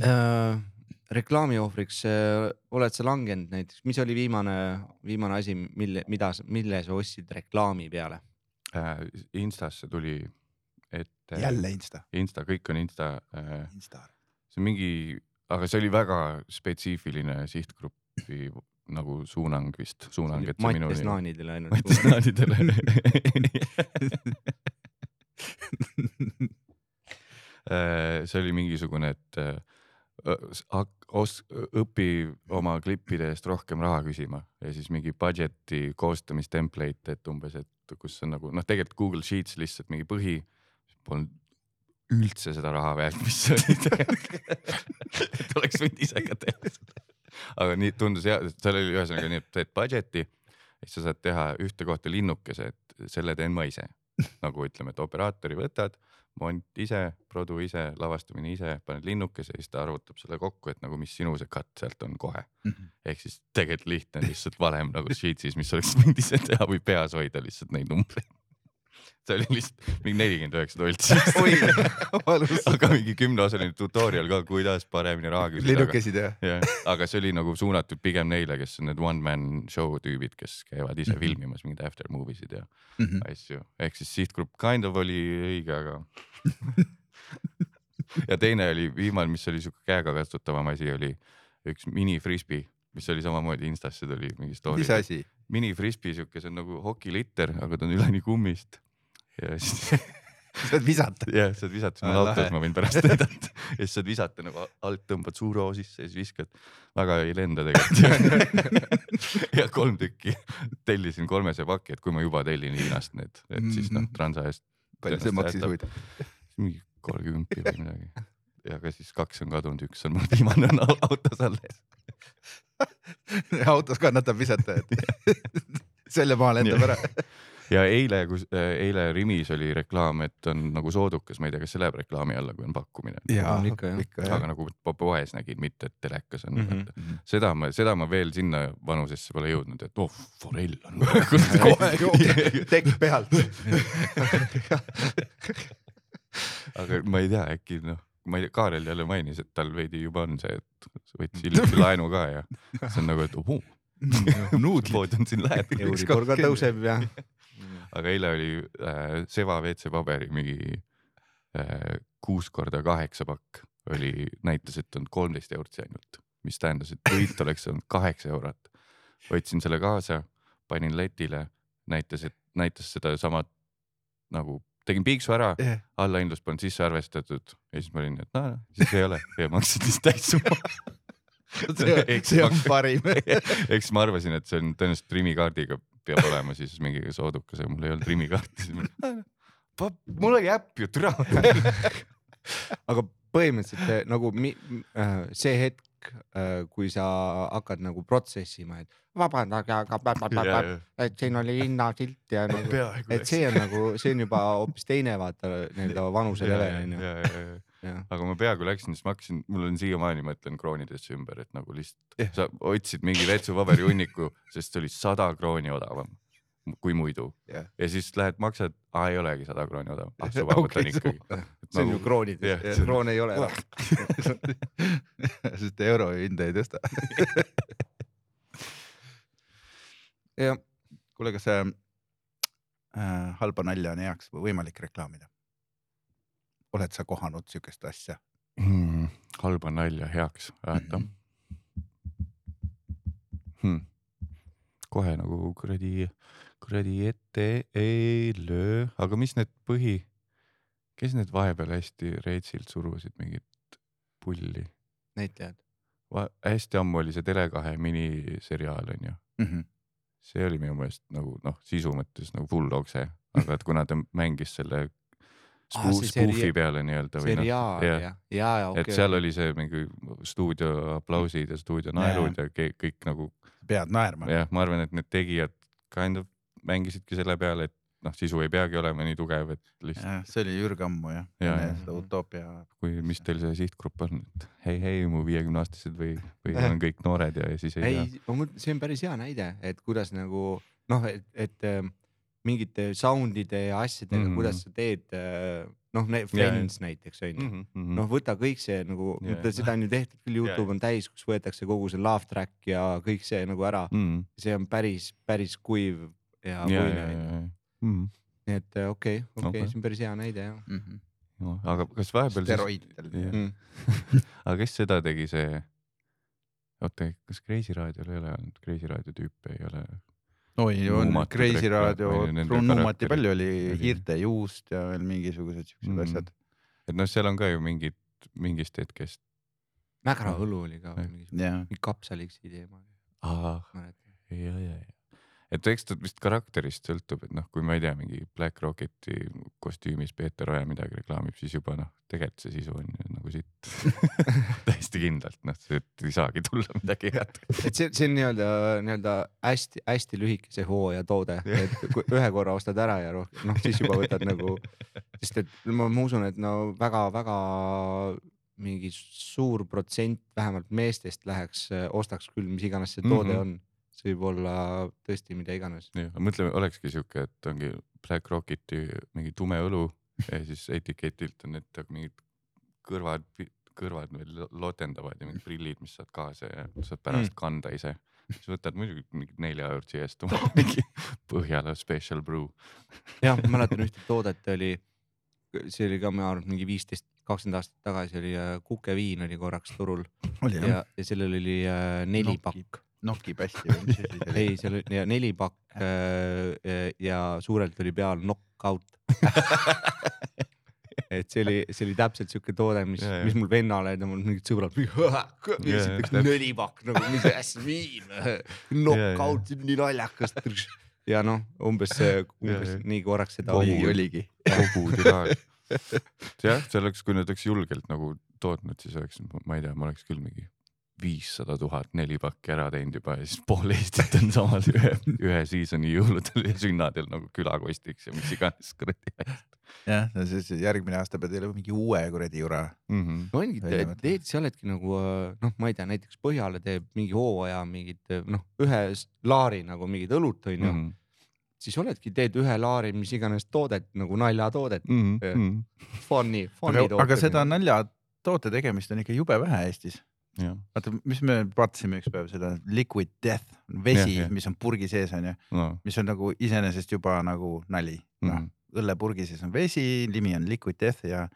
äh, reklaami ohvriks äh, oled sa langenud näiteks, mis oli viimane, viimane asi, mille, mida, mille sa ostsid reklaami peale? Äh, Instasse tuli, et. jälle Insta. Insta, kõik on Insta, Insta. see on mingi, aga see oli väga spetsiifiline sihtgrupi nagu suunang vist, suunang, et see Mattias minuni. Naanidele ainult. Mattias Naanidele. Äh, see oli mingisugune, et äh, os- õpi oma klippide eest rohkem raha küsima ja siis mingi budget'i koostamis template, et umbes, et kus on nagu noh, tegelikult Google Sheets lihtsalt mingi põhi, polnud üldse seda raha väärt, mis see oli tegelikult. et oleks võinud ise ka teha seda. aga nii tundus hea, seal oli ühesõnaga nii, et teed budget'i ja siis sa saad teha ühte kohta linnukese, et selle teen ma ise. nagu ütleme, et operaatori võtad, mont ise, produ ise, lavastamine ise, paned linnukese ja siis ta arvutab selle kokku, et nagu mis sinu see cut sealt on kohe. ehk siis tegelikult lihtne lihtsalt valem nagu Sheets'is, mis oleks võinud ise teha või peas hoida lihtsalt neid numbreid. see oli lihtsalt mingi nelikümmend üheksa toltsi. aga mingi kümneosaline tutorial ka, kuidas paremini raha küsida. linnukesid jah? jah, aga see oli nagu suunatud pigem neile, kes on need one man show tüübid, kes käivad ise Mhm. filmimas mingeid after movie sid ja Mhm. asju, ehk siis sihtgrupp kind of oli õige, aga. ja teine oli viimane, mis oli siuke käegakatsutavam asi, oli üks mini frisbee, mis oli samamoodi Instasse tuli mingi story mis. asi? mini frisbee siuke, see on nagu hokilitter, aga ta on üleni kummist. Ja siis saad visata. jah, saad visata, siis mul autos ma võin pärast näidata ja siis saad visata nagu alt tõmbad suure hoo sisse ja siis viskad. väga ei lenda tegelikult. ja kolm tükki tellisin kolmese paki, et kui ma juba tellin Hiinast need, et siis noh Mhm. transa eest palju see maksis huvitav? mingi kolmkümmend või midagi. ja aga siis kaks on kadunud, üks on mul viimane on au- autos alles. autos kannatab visata, et selle maha lendab ära. Ja eile, kus äh, eile Rimis oli reklaam, et on nagu soodukas, ma ei tea, kas see läheb reklaami alla, kui on pakkumine. aga nagu po- poes nägin, mitte et telekas on mm. -hmm. seda ma, seda ma veel sinna vanusesse pole jõudnud, et oh, forell on. kohe tekk pealt. aga ma ei tea, äkki noh, ma ei tea, Kaarel jälle mainis, et tal veidi juba on see, et võttis hiljuti laenu ka ja see on nagu, et ohuu, nuudpood on siin lähedal. Euribor ka tõuseb ja. Aga eile oli äh, Seva WC-paberi mingi äh, kuus korda kaheksa pakk oli, näitas, et on kolmteist eurot see ainult, mis tähendas, et võit oleks olnud kaheksa eurot. võtsin selle kaasa, panin letile, näitas, et näitas sedasama nagu tegin piiksu ära, allahindlus polnud sisse arvestatud ja siis ma olin, et noh, siis ei ole ja maksin siis täissumma. see on parim. eks ma arvasin, et see on tõenäoliselt Rimi kaardiga peab olema siis mingi soodukas, aga mul ei olnud Rimi kaarti, siis ma olin, mul oli äpp ju, türa. aga põhimõtteliselt eh, nagu mi, äh, see hetk, kui sa hakkad nagu protsessima, et vabandage, aga et siin oli hinnasilt ja nagu, et see on nagu, see on juba hoopis teine vaata nii-öelda vanuse level on ju. jah, aga ma peaaegu läksin, siis ma hakkasin, mul on siiamaani mõtlen kroonidesse ümber, et nagu lihtsalt Jah. sa otsid mingi vetsupaberi hunniku, sest see oli sada krooni odavam kui muidu Jah. ja siis lähed maksad, aa ei olegi sada krooni odavam, ah suva võtan Okei, ikkagi. see on ju jah, ja see on- kroone ei ole. sest euro hinda ei tõsta. jah, kuule, kas see äh, halba nalja on heaks või võimalik reklaamida? Oled sa kohanud siukest asja? hmm,. halba nalja heaks ajata hmm.. kohe nagu kuradi, kuradi ette ei löö, aga mis need põhi, kes need vahepeal hästi reitsilt surusid mingit pulli? näitlejad. hästi ammu oli see Tele2 miniseriaal onju, see oli minu meelest nagu noh, sisu mõttes nagu full okse, aga et kuna ta mängis selle Ah, see seri- spuufi peale nii-öelda või noh, jah. ja, ja, ja et seal oli see mingi stuudio aplausid ja stuudio naerud ja ke- kõik nagu pead naerma. jah, ma arvan, et need tegijad kind of mängisidki selle peale, et noh, sisu ei peagi olema nii tugev, et lihtsalt see oli ürg ammu jah Ja, ja,, ja. seda utoopia. kui, mis teil see sihtgrupp on, et hei, hei mu viiekümne aastased või, või on kõik noored ja, ja siis ei ei tea., mõtlen, see on päris hea näide, et kuidas nagu noh, et, et ähm, mingite sound'ide ja asjadega mm, Mhm. -hmm. kuidas sa teed, noh, Friends näiteks on ju. -hmm. noh, võta kõik see nagu yeah., seda on ju tehtud küll, Youtube on täis, kus võetakse kogu see laugh track ja kõik see nagu ära, Mm. see on päris, päris kuiv ja ja, puine onju. ja, mm. nii et äh, okei, okei, Okei. see on päris hea näide jah no, aga kas vahepeal siis, steroididel. Jah. mm. aga kes seda tegi, see, oota, kas Kreisi raadiol ei ole olnud, Kreisi raadio tüüpe ei ole? oi, on Kreisi raadio nuumati palju oli hiirte juust ja veel mingisugused siuksed Mm. asjad. et noh, seal on ka ju mingid, mingist hetkest. Mägra õlu oli ka Jah. mingi jah, kapsaliksi teema, ja, ja, ja. Et eks ta vist karakterist sõltub, et noh, kui ma ei tea, mingi Black Rocketi kostüümis Peeter Oja midagi reklaamib, siis juba noh, tegelikult see sisu on ju nagu siit täiesti kindlalt, noh, see ei saagi tulla midagi head. et see, see on nii-öelda, nii-öelda hästi-hästi lühikese hooaja toode, et kui ühe korra ostad ära ja rohkem, noh siis juba võtad nagu, sest et ma, ma usun, et no väga-väga mingi suur protsent vähemalt meestest läheks, ostaks küll, mis iganes see toode mm. -hmm. on. See võib olla tõesti mida iganes. jah, mõtleme, olekski siuke, et ongi Black Rocketi mingi tume õlu ja siis etiketilt on need mingid kõrvad, kõrvad veel lo- lotendavad ja mingid prillid, mis saad kaasa ja saad pärast mm. kanda ise. siis võtad muidugi mingi nelja eurot eest mingi Põhjala special brew. jah, ma mäletan ühte toodet oli, see oli ka, ma arvan, mingi viisteist, kakskümmend aastat tagasi oli äh, kukeviin oli korraks turul ja, ja sellel oli äh, neli pakk. Noki pästi või mis asi see oli? ei, seal oli ja neli pakk äh, ja suurelt oli peal knockout. et see oli, see oli täpselt siuke toode, mis mis mul vennale ja mul mingid sõbrad, esiteks neli pakk nagu, mis asja viin, knockout, nii naljakas. ja noh, umbes, umbes ja. nii korraks seda oli. oligi. kogu tiraad. jah, see oleks, kui nad oleks julgelt nagu tootnud, siis oleks, ma ei tea, ma oleks küll mingi viissada tuhat neli pakki ära teinud juba ja siis pool Eestit on samal ühe, ühe season'i jõuludel ja sünnadel nagu külakostiks ja mis iganes kuradi asjad jah, siis järgmine aasta pead jälle mingi uue kuradi jura. mm. -hmm. no ongi, teed, sa oledki nagu äh, noh, ma ei tea, näiteks Põhjala teeb mingi hooaja mingit noh, ühe laari nagu mingit õlut onju mm, Mm -hmm. siis oledki, teed ühe laari, mis iganes toodet nagu naljatoodet. Mm -hmm. fun'i, fun'i aga, aga seda naljatoote tegemist on ikka jube vähe Eestis. vaata, mis me vaatasime üks päev seda Liquid Death, vesi mis on purgi sees onju, no. mis on nagu iseenesest juba nagu nali, noh Mhm. õllepurgi sees on vesi, nimi on Liquid Death ja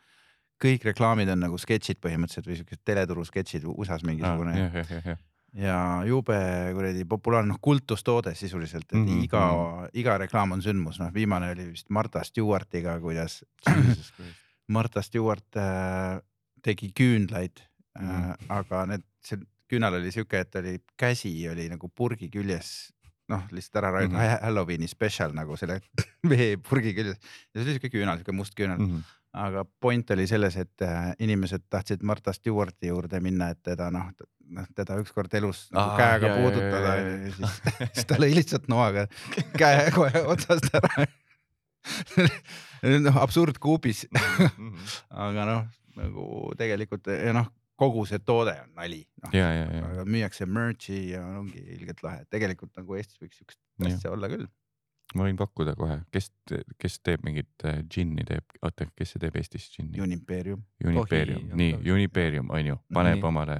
kõik reklaamid on nagu sketšid põhimõtteliselt või siuksed teleturu sketšid USA-s mingisugune. Jah, jah, jah, jah, ja jube kuradi populaarne, noh kultustoode sisuliselt, et mm -hmm. iga, iga reklaam on sündmus, noh viimane oli vist Martha Stewartiga, kuidas Martha Stewart äh, tegi küünlaid mm, Mhm. -hmm. aga need, see küünal oli siuke, et oli käsi oli nagu purgi küljes, noh lihtsalt ära raiutud mm Mhm. -hmm. Halloweeni spetsial nagu selle veepurgi küljes ja see oli siuke küünal, siuke must küünal mm, Mhm. -hmm. aga point oli selles, et äh, inimesed tahtsid Martha Stewarti juurde minna, et teda noh, noh teda ükskord elus nagu Aa, käega jaa, jaa, puudutada jaa, jaa, ja siis, siis ta lõi lihtsalt noaga käe kohe otsast ära noh, absurdkuubis, Mhm. aga noh, nagu tegelikult ja noh, kogu see toode on nali, ja, ja, ja, aga müüakse merch'i ja ongi ilgelt lahe, tegelikult nagu Eestis võiks siukest asja olla küll. ma võin pakkuda kohe, kes, kes teeb mingit äh, džinni teeb, oota, kes see teeb Eestis džinni? Unimperium. Unipeerium Tohi-, nii Unipeerium on ju, paneb Nii. omale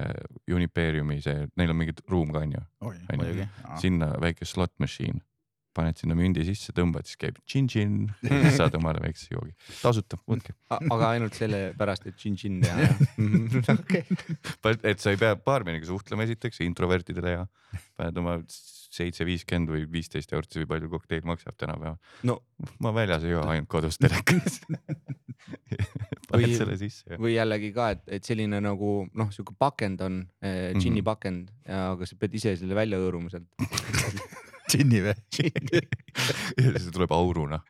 Unipeeriumi see, neil on mingi ruum ka on ju, sinna väike slot machine, paned sinna mündi sisse, tõmbad, siis käib siis saad omale väikse joogi, tasuta, võtke. aga ainult sellepärast, et džinn-džinn teha jah? okei, et sa ei pea baarmeniga suhtlema esiteks, introvertidele hea, paned oma seitse viiskümmend või viisteist eurot, või palju kokteil maksab tänapäeval. no ma väljas ei joo, ainult kodus telekas. paned Või- selle sisse ja või jällegi ka, et, et selline nagu noh, sihuke pakend on eh,, džinni Mhm. pakend, aga sa pead ise selle välja hõõruma sealt. džinni või? ja siis tuleb auruna.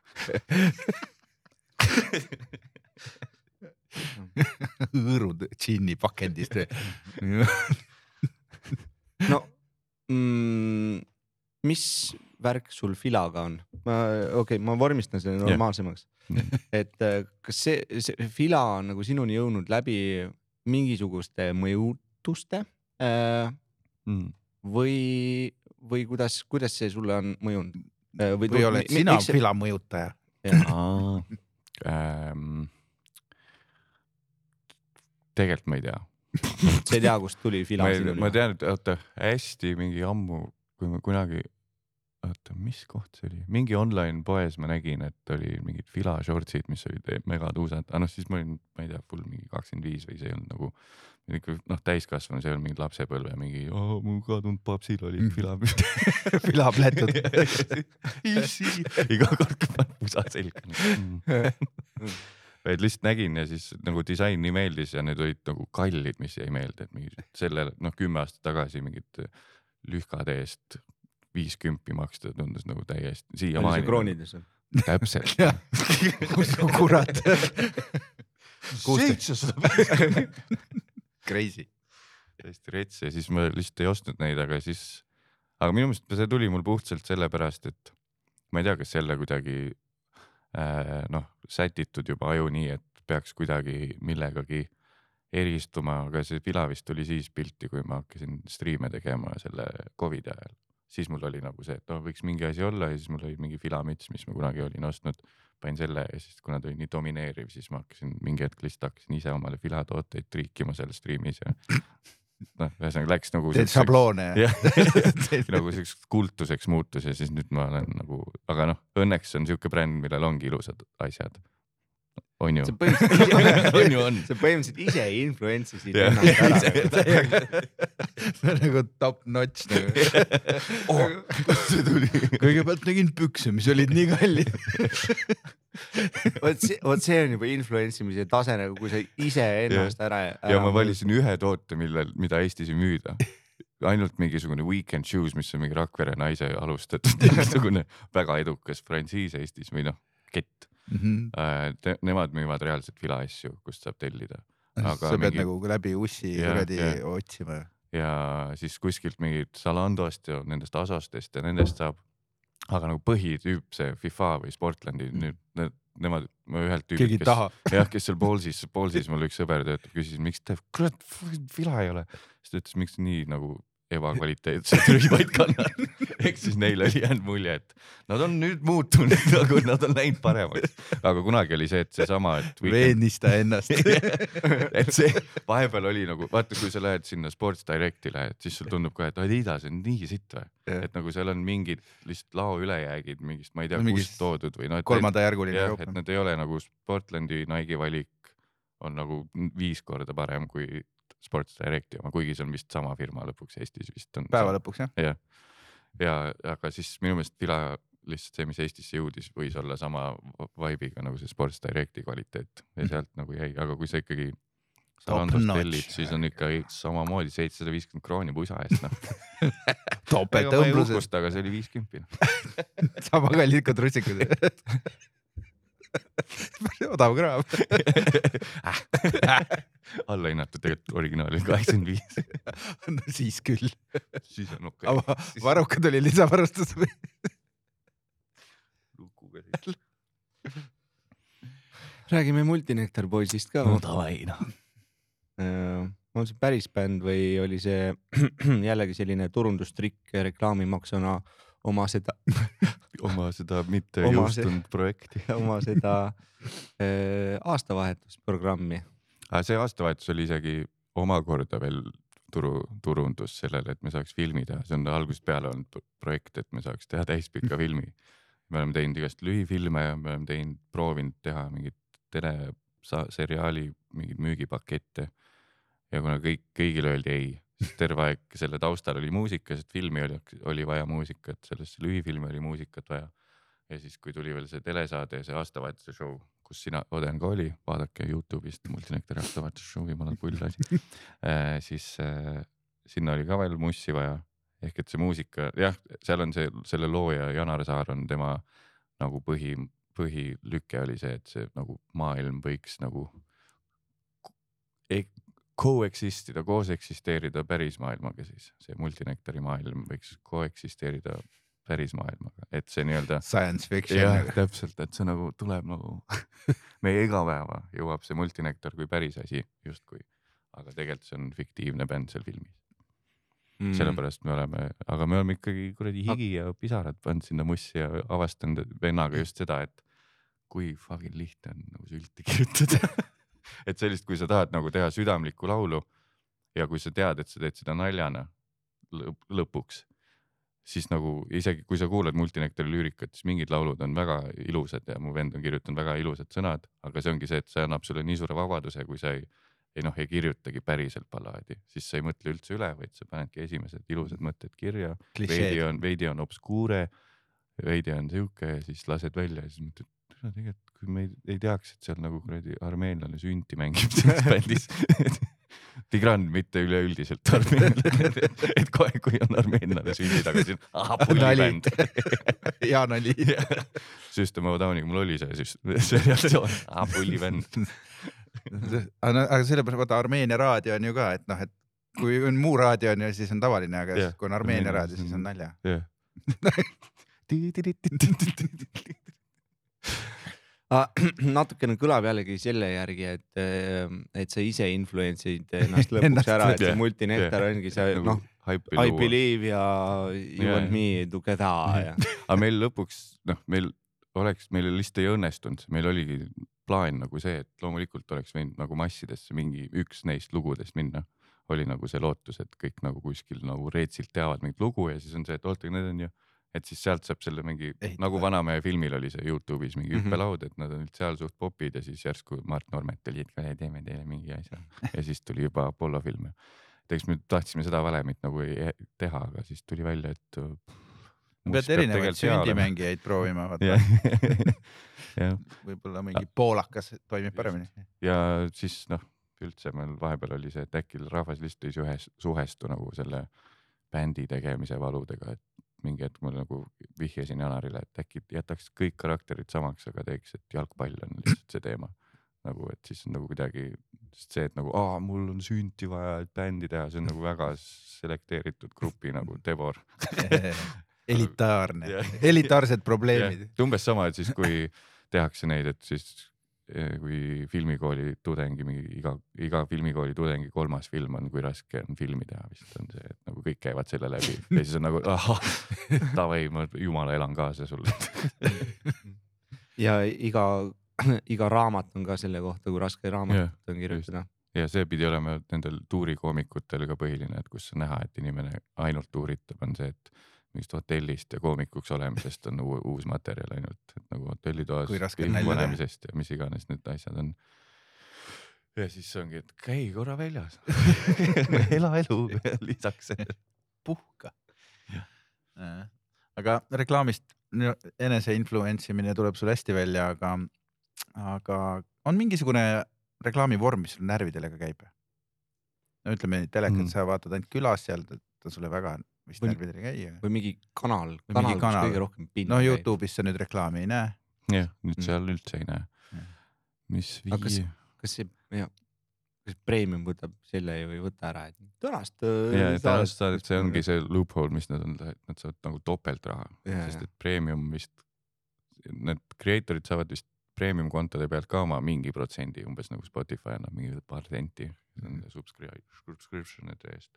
hõõrud džinni pakendist või? no mm, mis värk sul filaga on? ma, okei okay,, ma vormistan selle normaalsemaks et äh, kas see, see fila on nagu sinuni jõudnud läbi mingisuguste mõjutuste äh, Mm. või, või kuidas, kuidas see sulle on mõjunud äh,? või oled sina fila mõjutaja? Ähm, tegelikult ma ei tea. sa ei tea, kust tuli fila ma, tean, et oota hästi mingi ammu, kui ma kunagi, oota, mis koht see oli, mingi online poes ma nägin, et oli mingid fila shortsid, mis olid megatuusad, aga noh, siis ma olin, ma ei tea, full mingi kakskümmend viis või see ei olnud nagu ikka noh, täiskasvanu, see ei olnud mingi lapsepõlve mingi, mu kadunud papsil oli fila fila plätud. issi, iga kord, kui panen pusa selga mm. vaid lihtsalt nägin ja siis nagu disain nii meeldis ja need olid nagu kallid, mis jäi meelde, et mingi selle noh, kümme aastat tagasi mingid lühkade eest viis kümpi maksta tundus nagu täiesti siiamaani. kroonides või? täpselt. kus kurat. seitsesada. Crazy. täiesti rets ja siis ma lihtsalt ei ostnud neid, aga siis, aga minu meelest see tuli mul puhtalt sellepärast, et ma ei tea, kas jälle kuidagi äh, noh, sätitud juba aju nii, et peaks kuidagi millegagi eristuma, aga see Pila vist tuli siis pilti, kui ma hakkasin striime tegema selle Covidi ajal. siis mul oli nagu see, et noh, võiks mingi asi olla ja siis mul oli mingi filamüts, mis ma kunagi olin ostnud. Panin selle ja siis, kuna ta oli nii domineeriv, siis ma hakkasin mingi hetk lihtsalt hakkasin ise omale filatooteid triikima seal striimis ja noh, ühesõnaga läks nagu. teed šabloone ja? jah, nagu siukseks kultuseks muutus ja siis nüüd ma olen nagu, aga noh, õnneks on siuke bränd, millel ongi ilusad asjad. On ju sa? põhimõtteliselt on ju, on. sa põhimõtteliselt ise influence isid Jah. ennast ära. see on nagu top notch nagu. oh, kust see tuli? kõigepealt nägin pükse, mis olid nii kallid. vot see, vot see on juba influence imise tase nagu, kui sa ise ennast ära, ära. ja ma valisin ühe toote, millel, mida Eestis ei müüda. ainult mingisugune Weekend Shoes, mis on mingi Rakvere naise alustatud mingisugune väga edukas frantsiis Eestis või noh, kett. Nemad müüvad reaalselt fila asju, kust saab tellida. Aga sa pead mingi- nagu läbi ussi kuradi otsima. ja siis kuskilt mingit Zalandost ja nendest Asostest ja nendest saab. aga nagu põhitüüp, see FIFA või Sportlandi nüüd need, nemad, ma ühelt tüübilt, kes jah, kes seal Ballsis, Ballsis mul üks sõber töötab, küsis, miks te, kurat, vila ei ole. siis ta ütles, miks te nii nagu ebakvaliteetseid rüimaid kannad. ehk siis neile oli jäänud mulje, et nad on nüüd muutunud, nagu nad on läinud paremaks. aga kunagi oli see, et seesama, et Weekend veenis ta ennast. et see vahepeal oli nagu vaata, kui sa lähed sinna Sports Directile, et siis sul tundub kohe, et Adidas on nii sitt või, Jah. et nagu seal on mingid lihtsalt lao ülejäägid mingist, ma ei tea No kust toodud või noh, kolmandajärguline kaup et. need ei ole nagu Sportlandi Nike'i valik on nagu viis korda parem kui Sports Directi oma, kuigi see on vist sama firma lõpuks Eestis vist on. päeva lõpuks jah. jah, ja aga siis minu meelest Fila lihtsalt see, mis Eestisse jõudis, võis olla sama vibe'iga nagu see Sports Directi kvaliteet ja sealt nagu jäi, aga kui sa ikkagi tellid, siis on ikka samamoodi seitsesada viiskümmend krooni pusa eest noh. topeltõmbluses, aga see oli viiskümmend. sama kallid kui trussikud. odav kraam. allahinnatud tegelikult originaal oli kaheksakümmend viis, no siis küll. siis on okei aga varrukad oli lisavarustus või? lukuga siis. räägime Multinektar poisist ka. davai noh. on see päris bänd või oli see jällegi selline turundustrikk reklaamimaksuna oma seda, oma seda mitte Oma jõustunud projekti. oma seda äh, aastavahetusprogrammi. Aga see aastavahetus oli isegi omakorda veel turu, turundus sellele, et me saaks filmi teha, see on algusest peale olnud pro- projekt, et me saaks teha täispika filmi. me oleme teinud igast lühifilme ja me oleme teinud, proovinud teha mingit teleseriaali mingeid müügipakette. ja kuna kõik, kõigile öeldi ei, siis terve aeg selle taustal oli muusika, sest filmi oli, oli vaja muusikat, sellesse lühifilmi oli muusikat vaja. ja siis, kui tuli veel see telesaade ja see aastavahetuse show, kus sina, Oden ka oli, vaadake Youtube'ist Multinektari aastavahetuse show, jumala pull asi. siis äh, sinna oli ka veel mussi vaja, ehk et see muusika, jah, seal on see, selle looja Janar Saar on tema nagu põhi, põhilüke oli see, et see nagu maailm võiks nagu e- co-exist ida, koos eksisteerida päris maailmaga siis, see multinektari maailm võiks coexisteerida päris maailmaga, et see nii-öelda Science jah fiction., täpselt, et see nagu tuleb nagu meie igapäeva jõuab see multinektar kui päris asi justkui, aga tegelikult see on fiktiivne bänd seal filmis mm.. sellepärast me oleme, aga me oleme ikkagi kuradi higi ja pisarad pannud sinna mussi ja avastanud vennaga just seda, et kui fucking lihtne on nagu sülti kirjutada. et sellist, kui sa tahad nagu teha südamlikku laulu ja kui sa tead, et sa teed seda naljana lõp- lõpuks, siis nagu isegi kui sa kuulad Multinektari lüürikat, siis mingid laulud on väga ilusad ja mu vend on kirjutanud väga ilusad sõnad, aga see ongi see, et see annab sulle nii suure vabaduse, kui sa ei ei noh, ei kirjutagi päriselt ballaadi, siis sa ei mõtle üldse üle, vaid sa panedki esimesed ilusad mõtted kirja, veidi on, veidi on obskuure, veidi on sihuke ja siis lased välja ja siis mõtled, tegelikult kui me ei, ei teaks, et seal nagu kuradi armeenlane sünti mängib selles bändis. Tigran mitte üleüldiselt armeenlane, et kohe, kui on armeenlane sündi taga, siis ahah pullibänd. Jaan oli. System of a Downiga mul oli see siis, see reaktsioon, ahah pullibänd. aga sellepärast vaata Armeenia raadio on ju ka, et noh, et kui on muu raadio on ju, siis on tavaline, aga yeah. kui on Armeenia raadio, siis on- nalja. natukene kõlab jällegi selle järgi, et, et sa ise influence'id ennast lõpuks ära, et see multinektar ongi see noh, haipi I believe ja you Jaa, and me together ja. aga meil lõpuks noh, meil oleks, meil lihtsalt ei õnnestunud, meil oligi plaan nagu see, et loomulikult oleks võinud nagu massidesse mingi üks neist lugudest minna. oli nagu see lootus, et kõik nagu kuskil nagu reetsilt teavad mingit lugu ja siis on see, et oota, need on ju, et siis sealt saab selle mingi nagu Vanamehe filmil oli see Youtube'is mingi Mhm. hüppelaud, et nad olid seal suht popid ja siis järsku Mart Normet oli, et kuule teeme teile mingi asja. Ja siis tuli juba Apollo film. Et eks me tahtsime seda valemit nagu ei teha, aga siis tuli välja, et. peate erinevaid sündimängijaid proovima, vaata. Võib-olla mingi poolakas toimib paremini. ja siis noh, üldse meil vahepeal oli see, et äkki rahvas lihtsalt ei suhes-, suhestu nagu selle bändi tegemise valudega, et mingi hetk ma nagu vihjasin Janarile, et äkki jätaks kõik karakterid samaks, aga teeks, et jalgpall on lihtsalt see teema. nagu, et siis on nagu kuidagi sest see, et nagu aa, mul on sünti vaja, et bändi teha, see on nagu väga selekteeritud grupi nagu Devor. elitaarne elitaarsed probleemid. umbes sama, et siis kui tehakse neid, et siis kui filmikooli tudengi mingi iga, iga filmikooli tudengi kolmas film on, kui raske on filmi teha vist on see, et nagu kõik käivad selle läbi ja siis on nagu ahah, davai, ma jumala elan kaasa sulle. ja iga, iga raamat on ka selle kohta, kui raske raamatut Jah, on kirjutada. ja see pidi olema nendel tuurikoomikutel ka põhiline, et kus on näha, et inimene ainult tuuritab, on see, et mingist hotellist ja koomikuks olemisest on uus materjal ainult, et nagu hotellitoas filmi panemisest ja mis iganes need asjad on. ja siis ongi, et käi korra väljas ela elu lisaks puhka. aga reklaamist enese influence imine tuleb sul hästi välja, aga, aga on mingisugune reklaamivorm, mis sul närvidele ka käib? no ütleme, telekat mm. sa vaatad ainult külas, seal ta sulle väga vist Või- närvidele ei käi. või mingi kanal, Või kanal, kus kanal. kõige rohkem pinda no Youtube'is sa nüüd reklaami ei näe. jah, nüüd Mm. seal üldse ei näe mis Aga kas- kas see, jah, kas premium võtab selle ju ei võta ära, et tänast. ja, ja tänasest saadet see ongi see loophole, mis nad on, nad saavad nagu topeltraha, Jaa, sest et premium vist, need creator'id saavad vist premium kontode pealt ka oma mingi protsendi, umbes nagu Spotify annab mingi paar senti, on subscri- subscription'ide eest.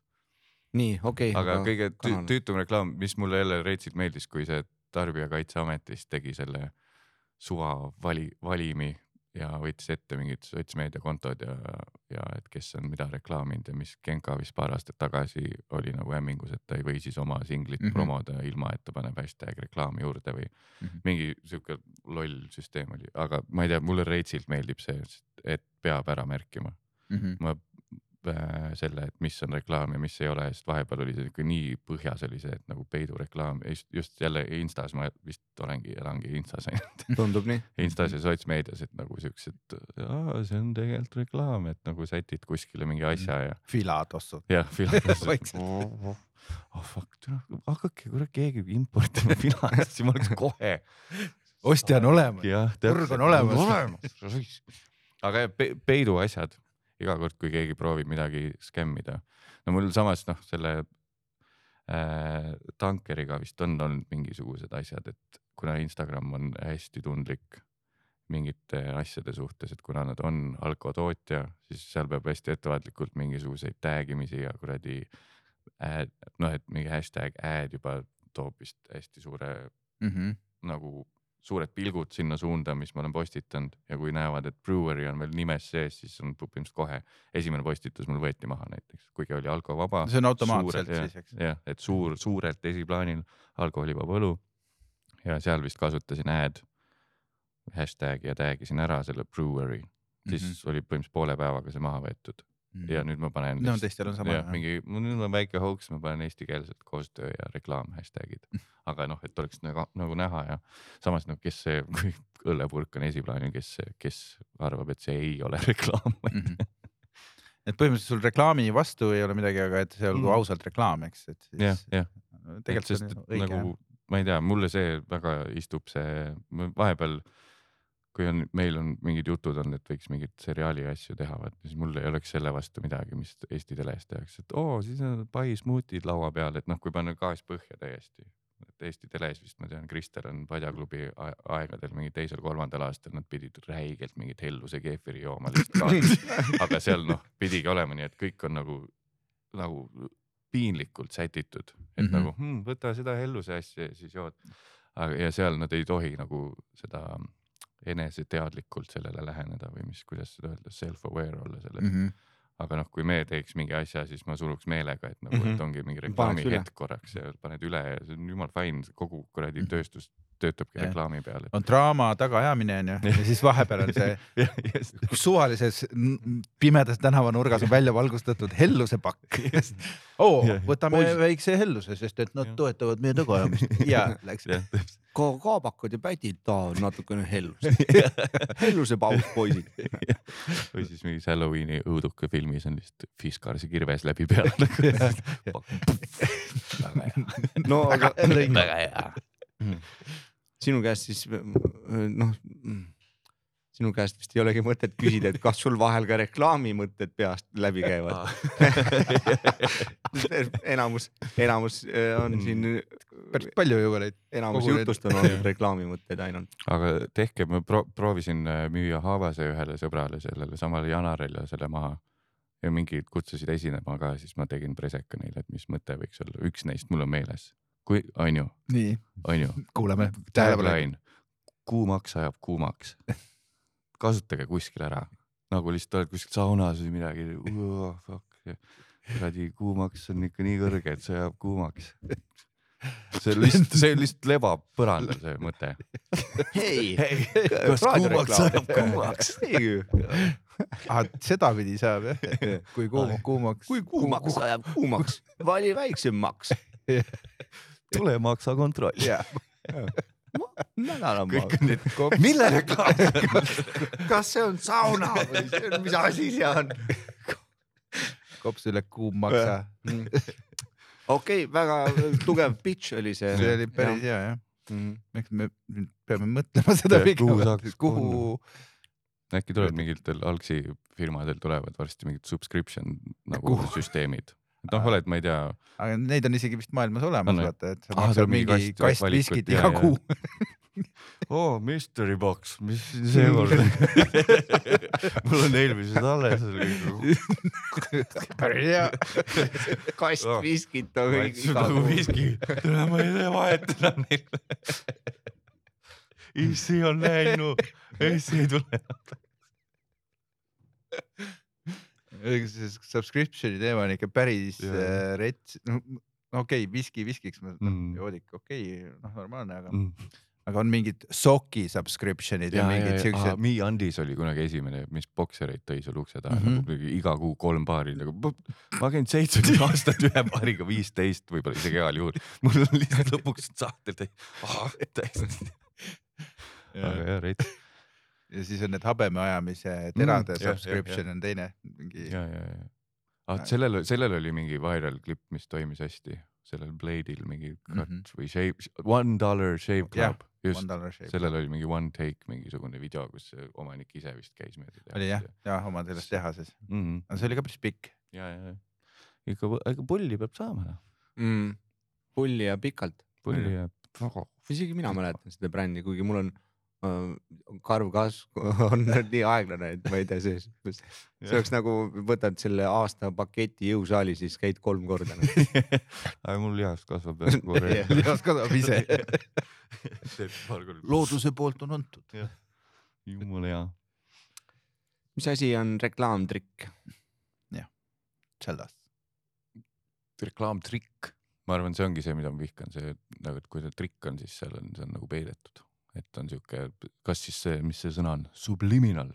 nii, okei. aga kõige tü- tüütum reklaam, mis mulle jälle reitsilt meeldis, kui see Tarbijakaitseametist tegi selle suva vali, valimi ja võttis ette mingid sotsmeediakontod ja, ja et kes on mida reklaaminud ja mis Genka vist paar aastat tagasi oli nagu hämmingus, et ta ei või siis oma singlit mm. -hmm. promoda ilma, et ta paneb hashtag reklaami juurde või mm. -hmm. mingi sihuke loll süsteem oli, aga ma ei tea, mulle reitsilt meeldib see, et peab ära märkima Mhm. ma äh, selle, et mis on reklaam ja mis ei ole, sest vahepeal oli see ikka nii põhjas oli see, et nagu peidureklaam, just jälle Instas ma vist olengi, elangi Instas ainult, tundub nii. Instas ja sotsmeedias, et nagu siuksed, see on tegelikult reklaam, et nagu sätid kuskile mingi asja ja Filatossud. jah, Filadelfias Vaikselt. oh fuck, hakake kurat keegi importima Filadelfiasse, ma oleks kohe ostja on olemas. Turg on olemas. olemas. aga peidu asjad iga kord, kui keegi proovib midagi skämmida, no mul samas noh, selle äh, tankeriga vist on olnud mingisugused asjad, et kuna Instagram on hästi tundlik mingite asjade suhtes, et kuna nad on alkotootja, siis seal peab hästi ettevaatlikult mingisuguseid tag imisi ja kuradi ad, noh, et mingi hashtag ad juba toob vist hästi suure Mhm. nagu suured pilgud sinna suunda, mis ma olen postitanud ja kui näevad, et brewery on veel nimes sees, siis on põhimõtteliselt kohe esimene postitus mul võeti maha näiteks, kuigi oli alkovaba. see on automaatselt siis, eks. jah, et suur, suurelt esiplaanil alkoholivaba õlu ja seal vist kasutasin ad hashtag'i ja tag isin ära selle brewery, siis mm -hmm. oli põhimõtteliselt poole päevaga see maha võetud ja nüüd ma panen. No teistel on sama, jah jah., mingi, nüüd on väike hoogs, ma panen eestikeelselt koostöö ja reklaam hashtag'id, aga noh, et oleks nagu, nagu näha ja samas noh, kes see, kui õllepurk on esiplaanil, kes, kes arvab, et see ei ole reklaam. Mhm. et põhimõtteliselt sul reklaami vastu ei ole midagi, aga et see olgu Mm. ausalt reklaam, eks, et jah siis, jah, tegelikult sest see on õige nagu ma ei tea, mulle see väga istub see, vahepeal kui on, meil on mingid jutud olnud, et võiks mingeid seriaali asju teha, vaat siis mul ei oleks selle vastu midagi, mis Eesti teles tehakse, et oo, siis on pai smuutid laua peal, et noh, kui panna gaas põhja täiesti. et Eesti teles vist ma tean, Krister on Padjaklubi aegadel mingi teisel-kolmandal aastal, nad pidid räigelt mingit helluse keefiri jooma lihtsalt. aga seal noh, pidigi olema nii, et kõik on nagu, nagu piinlikult sätitud, et mm. -hmm. nagu hm, võta seda helluse asja ja siis jood. aga, ja seal nad ei tohi nagu seda eneseteadlikult sellele läheneda või mis, kuidas seda öelda, self-aware olla selles mm. Mhm. -hmm. aga noh, kui me teeks mingi asja, siis ma suruks meelega, et nagu mm, Mhm. -hmm. et ongi mingi Paneks reklaami üle. hetk korraks ja paned üle ja see on jumal fine, kogu kuradi Mhm. tööstus töötabki Jah. reklaami peal. on draama tagaajamine onju ja siis vahepeal on see kus suvalises pimedas tänavanurgas on välja valgustatud hellusepakk. oo Jah., võtame Poisid- väikse helluse, sest et nad Jah. toetavad meie tagaajamist ja läks. ka kaabakad ja pädid tahavad natukene hellust. helluse paus, poisid. või siis mingis Halloweeni õuduka filmis on lihtsalt Fiskarsi kirves läbi peal. no aga väga hea. Sinu käest siis noh, sinu käest vist ei olegi mõtet küsida, et kas sul vahel ka reklaamimõtted peast läbi käivad. enamus, enamus äh, on siin, päris palju juba neid. enamus jutust on olnud reklaamimõtted ainult. aga tehke, ma pro proovisin äh, müüa Haavase ühele sõbrale, sellele samale Janarile selle maha ja mingid kutsusid esinema ka, siis ma tegin preseka neile, et mis mõte võiks olla, üks neist mul on meeles. kui, on ju, nii, on ju. kuulame. tähelepanu. Tagline, kuumaks ajab kuumaks. kasutage kuskil ära, nagu lihtsalt oled kuskil saunas või midagi, kuradi kuumaks on ikka nii kõrge, et see ajab kuumaks. see lihtsalt, see lihtsalt lebab põrandal, see mõte. hei, kas kuumaks ajab kuumaks? ah, sedapidi saab jah, kui kuum, kuumaks. kui kuumaks ajab kuumaks, vali väiksem maks. tule maksa kontroll. nädalamaa. kõik on need, mille reklaam see on? kas see on sauna või see on, mis asi see on? kops üle kuum maksa. okei, väga tugev pitch oli see. see oli päris hea jah. Mm. eks me peame mõtlema seda saaks, kuhu. äkki tuleb mingitel algsi firmadel tulevad varsti mingid subscription nagu Kuhu? süsteemid. Et noh, oled, ma ei tea, aga neid on isegi vist maailmas olemas On vaata, et sa maksad mingi kast kast viskit iga kuu. oo oh, mystery box, mis seekord mul on eelmised alles. päris hea. kast Oh. viskit on kõik maitse iga nagu viski, tule ma ei tee vahet enam neile. issi on läinud, issi ei tule. see subscription'i teema on ikka päris Jaa. äh, rets, no okei okay,, viski viskiks, noh Mm. joodik, okei okay,, noh normaalne, aga, Mm. aga on mingid soki subscription'id ja, ja, mingid siuksed. Me Andis oli kunagi esimene, mis boksereid tõi sul ukse taha Mhm. mm, -hmm. nagu iga kuu kolm paari nagu. ma käin seitseteist aastat ühe paariga, viisteist võib-olla isegi heal juhul. mul on lihtsalt lõpuks saatel täiesti, aga jah, rets ja siis on need habemeajamise terade Mm, jah, subscription on teine mingi. ja, ja, ja. ah,. sellel, sellel oli mingi viral klipp, mis toimis hästi, sellel Blade'il mingi cut mm. -hmm. või shave, one dollar shave Jah, club, just sellel oli mingi one take mingisugune video, kus omanik ise vist käis mööda tehast. oli jah, ja oma selles tehases, mm. -hmm. aga see oli ka päris pikk. ja, ja, ja ikka, ikka pulli peab saama noh, mm.. pulli ja pikalt. pulli väga. isegi mina mäletan seda brändi, kuigi mul on äh, karv kasv on nii aeglane, et ma ei tea, see, see oleks nagu võtad selle aasta paketi jõusaali, siis käid kolm korda nagu. aga mul lihas kasvab jah kohe Jah.. lihas kasvab ise. looduse poolt on antud. jumala hea. mis asi on reklaamtrikk? Tšellas. reklaamtrikk, ma arvan, see ongi see, mida ma vihkan, see nagu, et kui see trikk on, siis seal on, see on nagu peidetud, et on sihuke, kas siis see, mis see sõna on, subliminal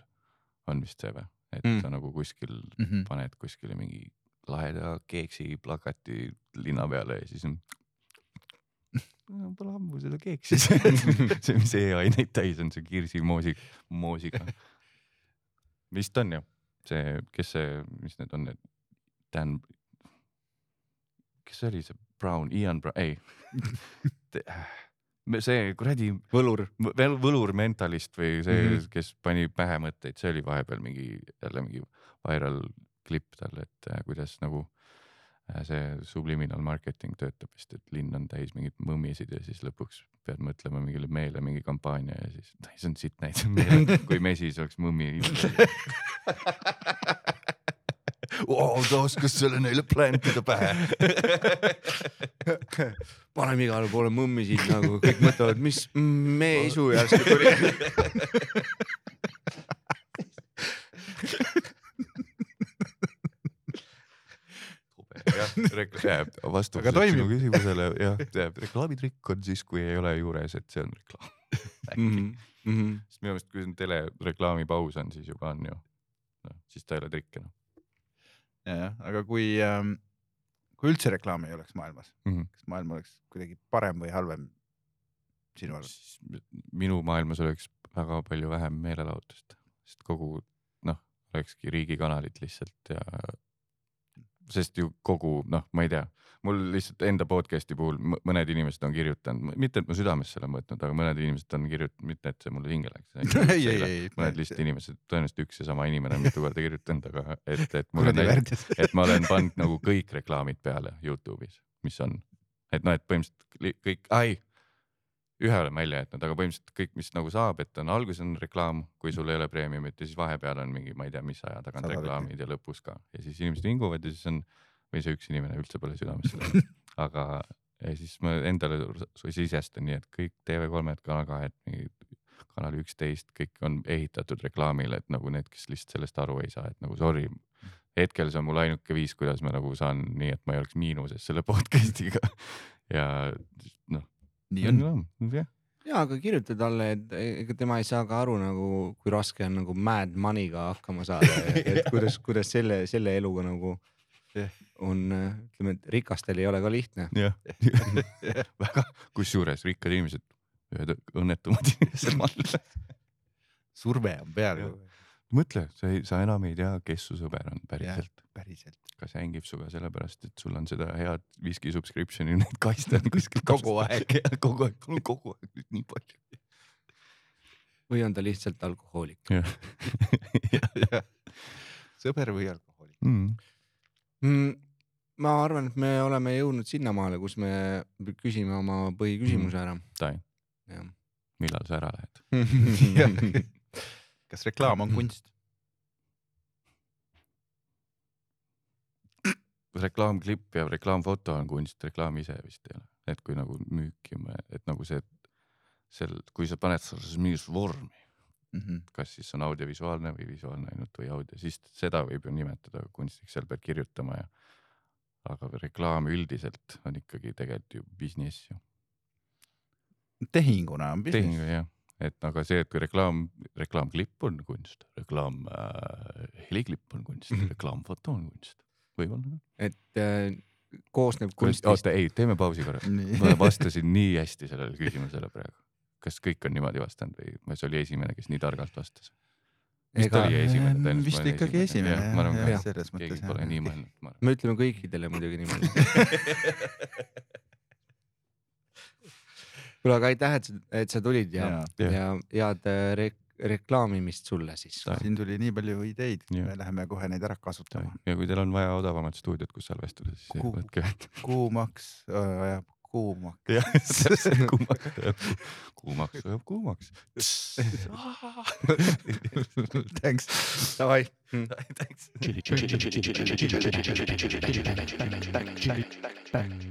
on vist see või, et Mm. mm. sa nagu kuskil Mhm. paned kuskile mingi laheda keeksi plakati linna peale ja siis on. Pole ammu seda keeksi see, mis e-aineid täis on, see kirsimoosi, moosiga. vist on ju see, kes see, mis need on need, Dan, kes see oli see Brown, Ian Brown, ei. see kuradi võlur. võlur mentalist või see mm. -hmm. kes pani pähe mõtteid, see oli vahepeal mingi jälle mingi viral klipp tal, et äh, kuidas nagu äh, see subliminal marketing töötab vist, et linn on täis mingeid mõmmisid ja siis lõpuks pead mõtlema mingile mehele mingi kampaania ja siis, see on sitt näide, kui mesis oleks mõmmi. wow, ta oskas selle neile plantida pähe. paneme igale poole mõmmisid nagu kõik mõtlevad, mis meesu järsku tuli. jah, vastuseks Aga toimib. sinu küsimusele jah, reklaamitrikk on siis, kui ei ole juures, et see on reklaam. Mhm, sest minu meelest, kui on telereklaami paus on, siis juba on ju, noh siis ta ei ole trikk enam. jah, aga kui ähm,, kui üldse reklaami ei oleks maailmas mm. -hmm. kas maailm oleks kuidagi parem või halvem sinu arvates? minu maailmas oleks väga palju vähem meelelahutust, sest kogu noh, olekski riigikanalid lihtsalt ja sest ju kogu noh, ma ei tea, mul lihtsalt enda podcast'i puhul mõned inimesed on kirjutanud, mitte et ma südamesse olen võtnud, aga mõned inimesed on kirjutanud, mitte et see mulle hinge läks. mõned lihtsalt inimesed, tõenäoliselt üks ja sama inimene on mitu korda kirjutanud, aga et, et mul on näinud, et ma olen pannud nagu kõik reklaamid peale Youtube'is, mis on, et noh, et põhimõtteliselt li- kõik, ai, ühe olen välja jätnud, aga põhimõtteliselt kõik, mis nagu saab, et on alguses on reklaam, kui sul ei ole premiumit ja siis vahepeal on mingi, ma ei tea, mis aja tagant reklaamid ja lõpus ka. Ja siis inimesed vinguvad ja siis on või see üks inimene üldse pole südamesse läinud, aga ja siis ma endale sisestan nii, et kõik TV3-d, Kanal kahed, Kanal üksteist, kõik on ehitatud reklaamile, et nagu need, kes lihtsalt sellest aru ei saa, et nagu sorry. hetkel see on mul ainuke viis, kuidas ma nagu saan nii, et ma ei oleks miinuses selle podcast'iga ja noh. nii on. jah, ja aga kirjuta talle, et ega tema ei saa ka aru nagu, kui raske on nagu mad money'ga hakkama saada, et kuidas, kuidas selle, selle eluga nagu. on, ütleme, et rikastel ei ole ka lihtne. jah, väga, kusjuures rikkad inimesed, ühed õnnetumad inimesed maailmas. surve on peal mõtle, sa ei, sa enam ei tea, kes su sõber on päriselt. päriselt. kas hängib sinuga sellepärast, et sul on seda head viski subscription'i, neid kaste on kuskil Kogu aeg. kogu aeg, mul on kogu aeg nii palju. või on ta lihtsalt alkohoolik? sõber või alkohoolik. Mm. Mm, ma arvan, et me oleme jõudnud sinnamaale, kus me küsime oma põhiküsimuse ära. Tain, jah. millal sa ära lähed? kas reklaam on kunst? reklaamklipp ja reklaamfoto on kunst, reklaam ise vist ei ole, et kui nagu müüki, et nagu see, sel, kui sa paned sellesse mingisse vormi, Mhm. kas siis on audiovisuaalne või visuaalne ainult või audio, siis seda võib ju nimetada kunstiks, seal pead kirjutama ja. aga reklaam üldiselt on ikkagi tegelikult ju business ju, tehinguna on business. jah, et aga see, et kui reklaam, reklaamklipp on kunst, reklaam äh, heliklipp on kunst, Mhm. reklaamfoto on kunst, võib-olla et äh, koosneb kunstist. oota ei, teeme pausi korra. ma vastasin nii hästi sellele küsimusele praegu. Kas kõik on niimoodi vastanud või see oli esimene, kes nii targalt vastas? vist Ega- oli esimene tõenäoliselt. vist ikkagi esimene jah, ma arvan ka selles mõttes keegi pole nii mõelnud, ma arvan. me ütleme kõikidele muidugi niimoodi. kuule, aga aitäh, et sa, et sa tulid ja, Jaa. ja head äh, re- reklaamimist sulle siis. siin tuli nii palju ideid, me läheme kohe neid ära kasutama. ja kui teil on vaja odavamat stuudiot, kus salvestada, siis võtke. kuumaks äh, ajab kuumaks. jah, täpselt kuumaks ajab, kuumaks ajab kuumaks. Thanks. Davai. Thanks.